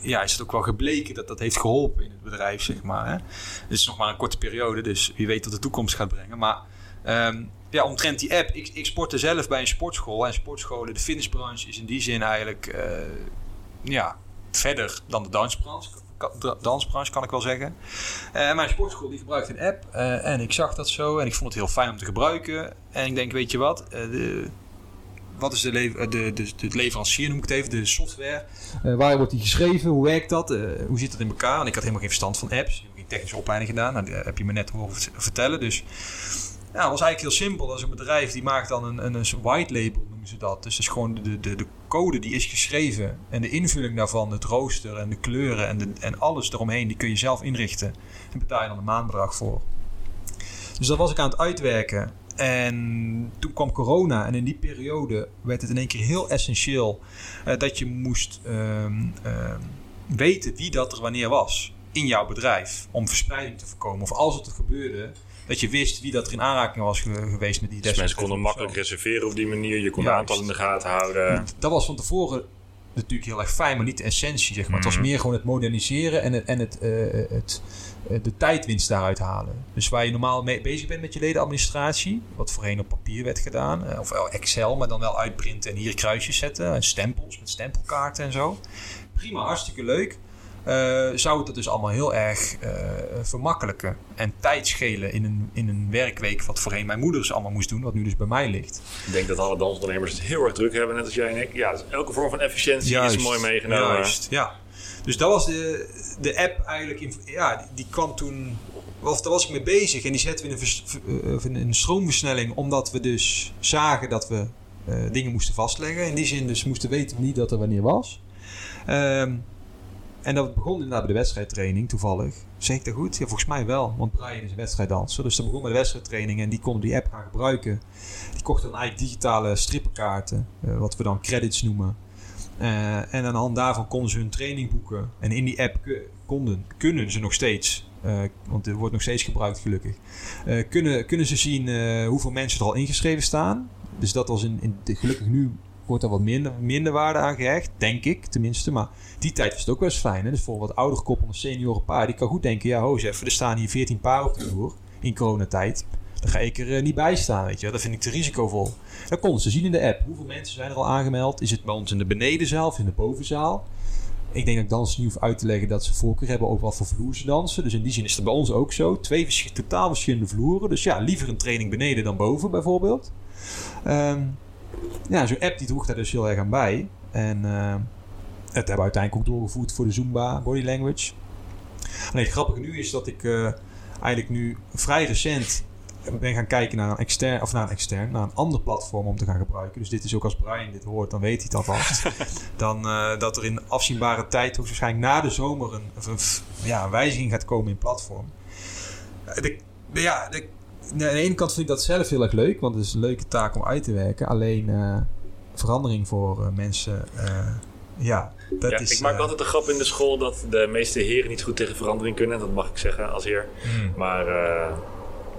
[SPEAKER 3] ja, is het ook wel gebleken dat dat heeft geholpen in het bedrijf, zeg maar. Hè? Het is nog maar een korte periode, dus wie weet wat de toekomst gaat brengen. Maar ehm, ja, omtrent die app. Ik, ik sportte zelf bij een sportschool. En sportscholen, de fitnessbranche is in die zin eigenlijk eh, ja, verder dan de dansbranche. Dansbranche kan ik wel zeggen. Eh, mijn sportschool die gebruikt een app. eh, en ik zag dat zo. En ik vond het heel fijn om te gebruiken. En ik denk, weet je wat? Wat is eh, de, de, leverancier, noem ik het even, de software. Eh, waar wordt die geschreven? Hoe werkt dat? Eh, hoe zit dat in elkaar? En ik had helemaal geen verstand van apps. Ik heb geen technische opleiding gedaan. Nou, dat heb je me net horen vert- vertellen. Dus ja, het was eigenlijk heel simpel. Dat is een bedrijf die maakt dan een, een, een white label, noemen ze dat. Dus dat is gewoon de, de, de code die is geschreven. En de invulling daarvan, het rooster en de kleuren en, de, en alles eromheen, die kun je zelf inrichten. En betaal je dan een maandbedrag voor. Dus dat was ik aan het uitwerken. En toen kwam corona en in die periode werd het in één keer heel essentieel eh, dat je moest ehm, ehm, weten wie dat er wanneer was in jouw bedrijf. Om verspreiding te voorkomen. Of als het gebeurde, dat je wist wie dat er in aanraking was ge- geweest met die
[SPEAKER 2] Dus mensen konden makkelijk reserveren op die manier. Je kon de
[SPEAKER 3] Juist.
[SPEAKER 2] aantallen in de gaten houden.
[SPEAKER 3] Dat was van tevoren natuurlijk heel erg fijn, maar niet de essentie. Zeg maar. Het was
[SPEAKER 2] Mhm.
[SPEAKER 3] meer gewoon het moderniseren en, het, en het, eh, het, eh, de tijdwinst daaruit halen. Dus waar je normaal mee bezig bent met je ledenadministratie, wat voorheen op papier werd gedaan, eh, of Excel, maar dan wel uitprinten en hier kruisjes zetten, en stempels met stempelkaarten en zo. Prima, hartstikke leuk. Eh, zou het dat dus allemaal heel erg eh, vermakkelijken en tijd schelen in een, in een werkweek, wat voorheen mijn moeder dus allemaal moest doen, wat nu dus bij mij ligt.
[SPEAKER 2] Ik denk dat alle dansondernemers het heel erg druk hebben, net als jij en ik. Ja, dus elke vorm van efficiëntie is mooi meegenomen.
[SPEAKER 3] Juist, ja. Dus dat was de, de app eigenlijk. In, ja, die, kwam toen. Of daar was ik mee bezig. En die zetten we in een, vers- eh, in een stroomversnelling. Omdat we dus zagen dat we dingen moesten vastleggen. In die zin dus moesten weten wie dat er wanneer was. Ehm, en dat begon inderdaad bij de wedstrijdtraining, toevallig. Zeg ik dat goed? Ja, volgens mij wel. Want Brian is een wedstrijddanser. Dus dat begon bij de wedstrijdtraining en die konden die app gaan gebruiken. Die kochten dan eigenlijk digitale strippenkaarten, uh, wat we dan credits noemen. Uh, en aan de hand daarvan konden ze hun training boeken. En in die app konden, kunnen ze nog steeds, uh, want het wordt nog steeds gebruikt gelukkig, kunnen, kunnen ze zien hoeveel mensen er al ingeschreven staan. Dus dat was in, gelukkig nu wordt er wat minder, minder waarde aan gehecht, denk ik tenminste. Maar die tijd was het ook eens fijn. Hè? Dus voor wat oudere koppel, een seniorenpaar, die kan goed denken: ja, ho, even, er staan hier 14 paar op de vloer in coronatijd. Dan ga ik er uh, niet bij staan, weet je. Dat vind ik te risicovol. Dan konden ze zien in de app. Hoeveel mensen zijn er al aangemeld? Is het bij ons in de benedenzaal of in de bovenzaal? Ik denk dat ik dansers niet hoef uit te leggen dat ze voorkeur hebben over wat voor vloer ze dansen. Dus in die zin is het bij ons ook zo. Twee totaal verschillende vloeren. Dus ja, liever een training beneden dan boven bijvoorbeeld. Um, ja, zo'n app die droeg daar dus heel erg aan bij. En uh, het hebben we uiteindelijk ook doorgevoerd voor de Zumba Body Language. Alleen het grappige nu is dat ik uh, eigenlijk nu vrij recent ben gaan kijken naar een extern, of naar een extern, naar een ander platform om te gaan gebruiken. Dus dit is ook als Brian dit hoort, dan weet hij het alvast. <laughs> dan uh, dat er in afzienbare tijd, waarschijnlijk na de zomer, een, een, ja, een wijziging gaat komen in platform. De, ja, de, aan de ene kant vind ik dat zelf heel erg leuk, want het is een leuke taak om uit te werken. Alleen uh, verandering voor uh, mensen, uh, ja, dat
[SPEAKER 2] ja,
[SPEAKER 3] is...
[SPEAKER 2] Ik maak altijd de grap in de school dat de meeste heren niet goed tegen verandering kunnen. Dat mag ik zeggen als heer.
[SPEAKER 3] Hmm.
[SPEAKER 2] Maar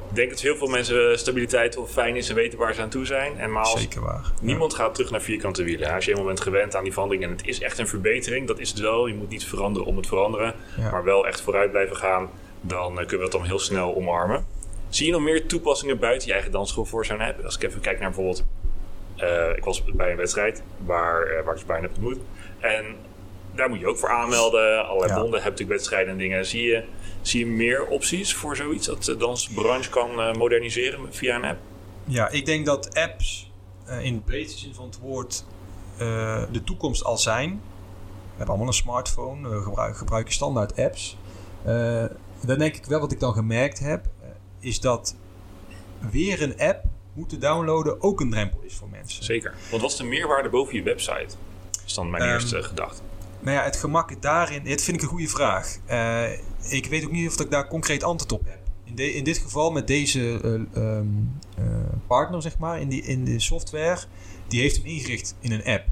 [SPEAKER 2] ik denk dat heel veel mensen stabiliteit of fijn is en weten waar ze aan toe zijn. En maar als
[SPEAKER 3] Zeker waar.
[SPEAKER 2] Niemand gaat terug naar vierkante wielen. Als je eenmaal bent gewend aan die verandering en het is echt een verbetering, dat is het wel. Je moet niet veranderen om het veranderen,
[SPEAKER 3] Ja.
[SPEAKER 2] maar wel echt vooruit blijven gaan. Dan kunnen we het dan heel snel omarmen. Zie je nog meer toepassingen buiten je eigen dansschool voor zo'n app? Als ik even kijk naar bijvoorbeeld... Uh, ik was bij een wedstrijd waar, uh, waar ik bijna heb ontmoet. En daar moet je ook voor aanmelden. Allerlei
[SPEAKER 3] Ja.
[SPEAKER 2] bonden hebben natuurlijk wedstrijden en dingen. Zie je, zie je meer opties voor zoiets? Dat de dansbranche kan uh, moderniseren via een app?
[SPEAKER 3] Ja, ik denk dat apps in de breedste zin van het woord de toekomst al zijn. We hebben allemaal een smartphone, we gebruiken, gebruiken standaard apps. Dan denk ik wel wat ik dan gemerkt heb, is dat weer een app moeten downloaden ook een drempel is voor mensen.
[SPEAKER 2] Zeker. Want wat is de meerwaarde boven je website? Is dan mijn um, eerste gedachte.
[SPEAKER 3] Nou ja, het gemak daarin, dit vind ik een goede vraag. Uh, ik weet ook niet of ik daar concreet antwoord op heb. In, de, in dit geval met deze uh, um, uh, partner, zeg maar, in, die, in de software, die heeft hem ingericht in een app.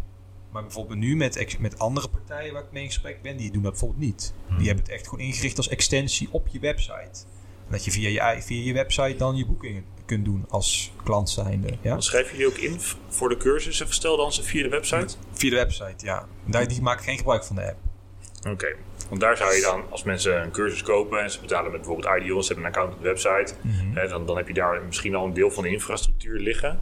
[SPEAKER 3] Maar bijvoorbeeld nu met, met andere partijen waar ik mee in gesprek ben, die doen dat bijvoorbeeld niet. Hmm. Die hebben het echt gewoon ingericht als extensie op je website. Dat je via je, via je website dan je boekingen kunt doen als klant zijnde. Ja?
[SPEAKER 2] Schrijf je die ook in voor de cursussen? Stel dan ze via de website?
[SPEAKER 3] Via de website, ja. Daar, die maken geen gebruik van de app.
[SPEAKER 2] Oké. Okay. Want daar zou je dan, als mensen een cursus kopen en ze betalen met bijvoorbeeld Ideal, ze hebben een account op de website, hè, dan, dan heb je daar misschien al een deel van de infrastructuur liggen.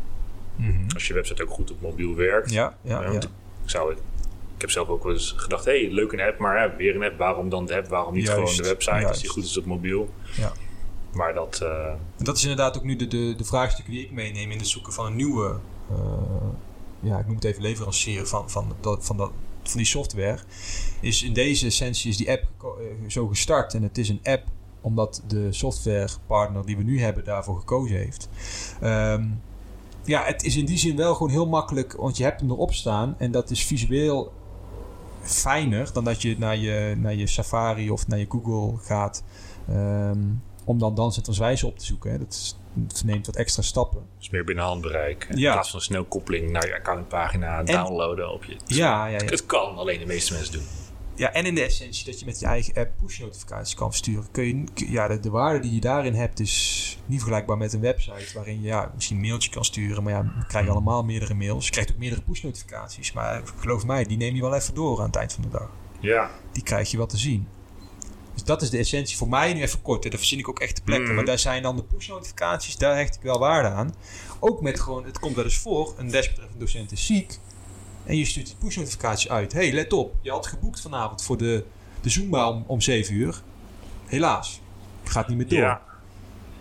[SPEAKER 3] Mm-hmm.
[SPEAKER 2] Als je website ook goed op mobiel werkt.
[SPEAKER 3] Ja, ja,
[SPEAKER 2] ja. Ik, zou ik heb zelf ook wel eens gedacht, hé, hey, leuk een app, maar ja, weer een app, waarom dan de app, waarom niet
[SPEAKER 3] Juist,
[SPEAKER 2] gewoon de website
[SPEAKER 3] juist.
[SPEAKER 2] als die goed is op mobiel.
[SPEAKER 3] Ja.
[SPEAKER 2] Maar dat...
[SPEAKER 3] En dat is inderdaad ook nu de, de, de vraagstukken die ik meeneem in het zoeken van een nieuwe, uh, ja, ik noem het even leverancier van, van, dat, van, dat, van die software. Is in deze essentie is die app uh, zo gestart en het is een app omdat de softwarepartner die we nu hebben daarvoor gekozen heeft. Um, ja, het is in die zin wel gewoon heel makkelijk, want je hebt hem erop staan en dat is visueel fijner dan dat je naar je, naar je Safari of naar je Google gaat. Um, om dan danscentrumswijze op te zoeken. Hè. Dat, is, dat neemt wat extra stappen.
[SPEAKER 2] Dus meer binnen handbereik. In
[SPEAKER 3] Ja.
[SPEAKER 2] plaats van een snel koppeling naar je accountpagina downloaden op je.
[SPEAKER 3] Ja, ja, ja.
[SPEAKER 2] Het kan, alleen de meeste mensen doen.
[SPEAKER 3] Ja, en in de essentie dat je met je eigen app push notificaties kan versturen. Kun je, ja, de, de waarde die je daarin hebt is niet vergelijkbaar met een website waarin je ja, misschien een mailtje kan sturen. Maar ja, we krijgen allemaal meerdere mails. Je krijgt ook meerdere push notificaties. Maar geloof mij, die neem je wel even door aan het eind van de dag.
[SPEAKER 2] Ja,
[SPEAKER 3] Die krijg je wel te zien. Dus dat is de essentie voor mij nu even kort. Hè. Daar verzin ik ook echt de plekken.
[SPEAKER 2] Mhm.
[SPEAKER 3] Maar daar zijn dan de push notificaties. Daar hecht ik wel waarde aan. Ook met gewoon, het komt wel eens voor. Een desbetreffende docent is ziek. En je stuurt die push notificatie uit. hey, let op. Je had geboekt vanavond voor de, de Zumba om, om 7 uur. Helaas. Gaat niet meer door.
[SPEAKER 2] ja.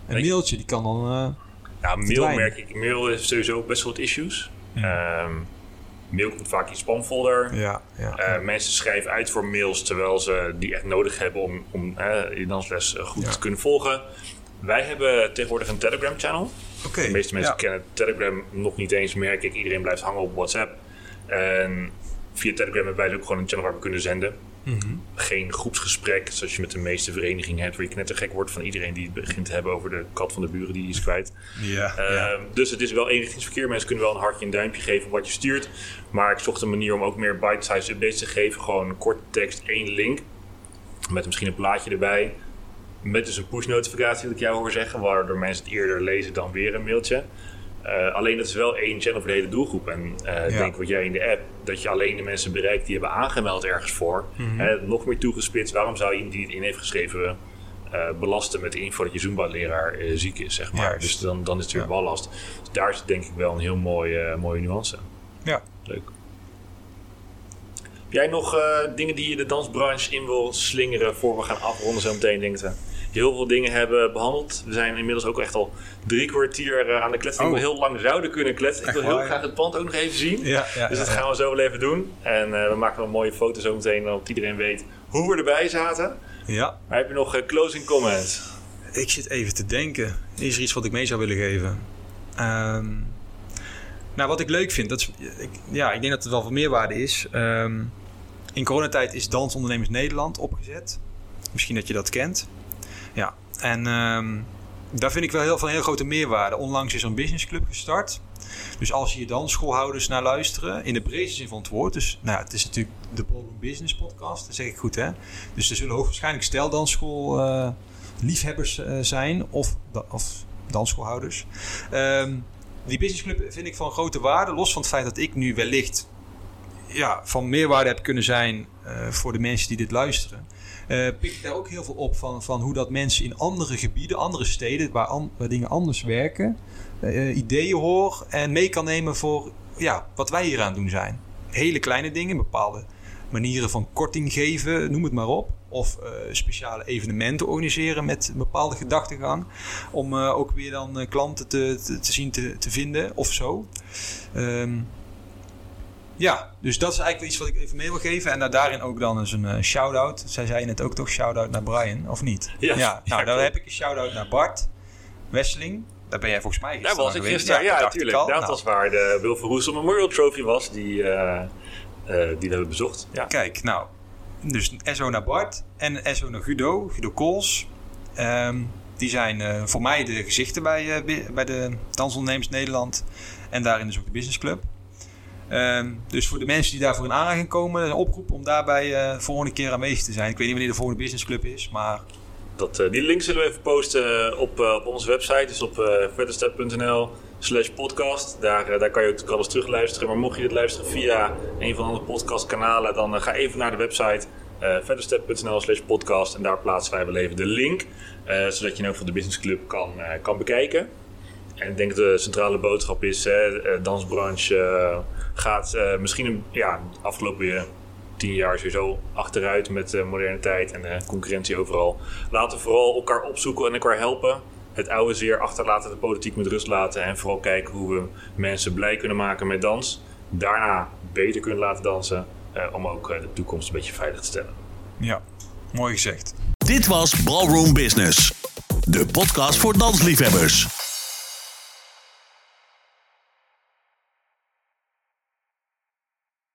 [SPEAKER 3] Een
[SPEAKER 2] Ik-
[SPEAKER 3] mailtje die kan dan... eh,
[SPEAKER 2] ja mail merk ik. Mail heeft sowieso best wel wat issues. Ehm, mail komt vaak in spamfolder.
[SPEAKER 3] ja, ja.
[SPEAKER 2] Eh, mensen schrijven uit voor mails terwijl ze die echt nodig hebben om, om eh, je dansles eh, goed
[SPEAKER 3] Ja.
[SPEAKER 2] te kunnen volgen. Wij hebben tegenwoordig een Telegram channel.
[SPEAKER 3] Oké.
[SPEAKER 2] De meeste mensen
[SPEAKER 3] ja.
[SPEAKER 2] kennen Telegram nog niet eens, merk ik. Iedereen blijft hangen op WhatsApp. En via Telegram hebben wij ook gewoon een channel waar we kunnen zenden. Geen groepsgesprek, zoals je met de meeste verenigingen hebt, waar je knettergek wordt van iedereen die het begint te hebben over de kat van de buren die is kwijt.
[SPEAKER 3] Ja,
[SPEAKER 2] Ehm,
[SPEAKER 3] ja.
[SPEAKER 2] Dus het is wel eenrichtingsverkeer. Mensen kunnen wel een hartje en een duimpje geven wat je stuurt. Maar ik zocht een manier om ook meer bite-size updates te geven. Gewoon een korte tekst, één link. Met misschien een plaatje erbij. Met dus een push-notificatie, wat ik jou hoor zeggen. Waardoor mensen het eerder lezen dan weer een mailtje. Eh, alleen dat is wel één channel voor de hele doelgroep. En eh, ik
[SPEAKER 3] Ja.
[SPEAKER 2] denk wat jij in de app, dat je alleen de mensen bereikt die hebben aangemeld ergens voor.
[SPEAKER 3] Mhm.
[SPEAKER 2] Hè, nog meer toegespitst. Waarom zou iemand die het in heeft geschreven eh, belasten met de info dat je Zumba-leraar ziek is, zeg maar. Dus dan, dan is het weer
[SPEAKER 3] Ja.
[SPEAKER 2] ballast. Dus daar is denk ik wel een heel mooie, mooie nuance.
[SPEAKER 3] ja.
[SPEAKER 2] Leuk. Heb jij nog dingen die je de dansbranche in wil slingeren voor we gaan afronden zo meteen, denk ik? Heel veel dingen hebben behandeld. We zijn inmiddels ook echt al drie kwartier eh, aan de kletsen. Ik
[SPEAKER 3] Oh.
[SPEAKER 2] wil heel lang zouden kunnen kletsen. Ik wil heel
[SPEAKER 3] waar, ja?
[SPEAKER 2] graag het pand ook nog even zien.
[SPEAKER 3] Ja, ja,
[SPEAKER 2] dus dat gaan we zo wel even doen. En eh, we maken wel een mooie foto zo meteen, zodat iedereen weet hoe we erbij zaten.
[SPEAKER 3] ja.
[SPEAKER 2] Maar heb je nog eh, closing comments?
[SPEAKER 3] Ik zit even te denken. Is er iets wat ik mee zou willen geven? Ehm, nou, wat ik leuk vind, dat is, ik, ja, ik denk dat het wel van meerwaarde is. Ehm, in coronatijd is Dansondernemers Nederland opgezet. Misschien dat je dat kent. Ja, en ehm, daar vind ik wel heel, van heel grote meerwaarde. Onlangs is een businessclub gestart. Dus als hier danschoolhouders naar luisteren, in de breedste zin van het woord. Dus nou, het is natuurlijk de Ballroom Business podcast, dat zeg ik goed hè. Dus er zullen hoogstwaarschijnlijk steldansschool eh, liefhebbers eh, zijn of, of dansschoolhouders. Ehm, die businessclub vind ik van grote waarde, los van het feit dat ik nu wellicht ja, van meerwaarde heb kunnen zijn eh, voor de mensen die dit luisteren. Eh, pik ik daar ook heel veel op van, van hoe dat mensen in andere gebieden, andere steden, waar, waar dingen anders werken, eh, ideeën hoor en mee kan nemen voor ja, wat wij hier aan doen zijn. Hele kleine dingen, bepaalde manieren van korting geven, noem het maar op. Of eh, speciale evenementen organiseren met een bepaalde gedachtegang. Om eh, ook weer dan eh, klanten te, te, te zien te, te vinden of zo. Ehm, ja, dus dat is eigenlijk wel iets wat ik even mee wil geven. En daar- daarin ook dan eens een eh, shout-out. Zij zei net ook toch shout-out naar Brian, of niet?
[SPEAKER 2] Ja,
[SPEAKER 3] nou
[SPEAKER 2] ja,
[SPEAKER 3] dan
[SPEAKER 2] klopt.
[SPEAKER 3] heb ik een shout-out naar Bart Wesseling. Daar ben jij volgens mij
[SPEAKER 2] Daar
[SPEAKER 3] gisteren
[SPEAKER 2] was ik gisteren. Ja, natuurlijk. Dat
[SPEAKER 3] Nou,
[SPEAKER 2] was waar de Wil Verroesel Memorial Trophy was, die, eh, eh, die we hebben bezocht. Ja.
[SPEAKER 3] Kijk, nou. Dus SO naar Bart en SO naar Guido, Guido Kools. Ehm, die zijn voor mij de gezichten bij, bi- bij de Dansondernemers Nederland. En daarin dus ook de Business Club. Ehm, dus voor de mensen die daarvoor in aanraking komen, een oproep om daarbij eh, de volgende keer aanwezig te zijn. Ik weet niet wanneer de volgende Business Club is, maar
[SPEAKER 2] Dat, eh, die link zullen we even posten op, eh, op onze website. Dus op verderstep.nl slash podcast. Daar, daar kan je ook alles terugluisteren. Maar mocht je dit luisteren via een van de andere podcastkanalen... dan ga even naar de website verderstep.nl slash podcast. En daar plaatsen wij wel even de link. zodat je in van de Business Club kan, kan bekijken. En ik denk dat de centrale boodschap is... hè, de dansbranche gaat eh, misschien een, ja, afgelopen jaar tien jaar sowieso achteruit met de moderne tijd en de concurrentie overal. Laten we vooral elkaar opzoeken en elkaar helpen. Het oude zeer achterlaten, de politiek met rust laten en vooral kijken hoe we mensen blij kunnen maken met dans. Daarna beter kunnen laten dansen eh, om ook eh, de toekomst een beetje veilig te stellen.
[SPEAKER 3] ja, mooi gezegd.
[SPEAKER 1] Dit was Ballroom Business, de podcast voor dansliefhebbers.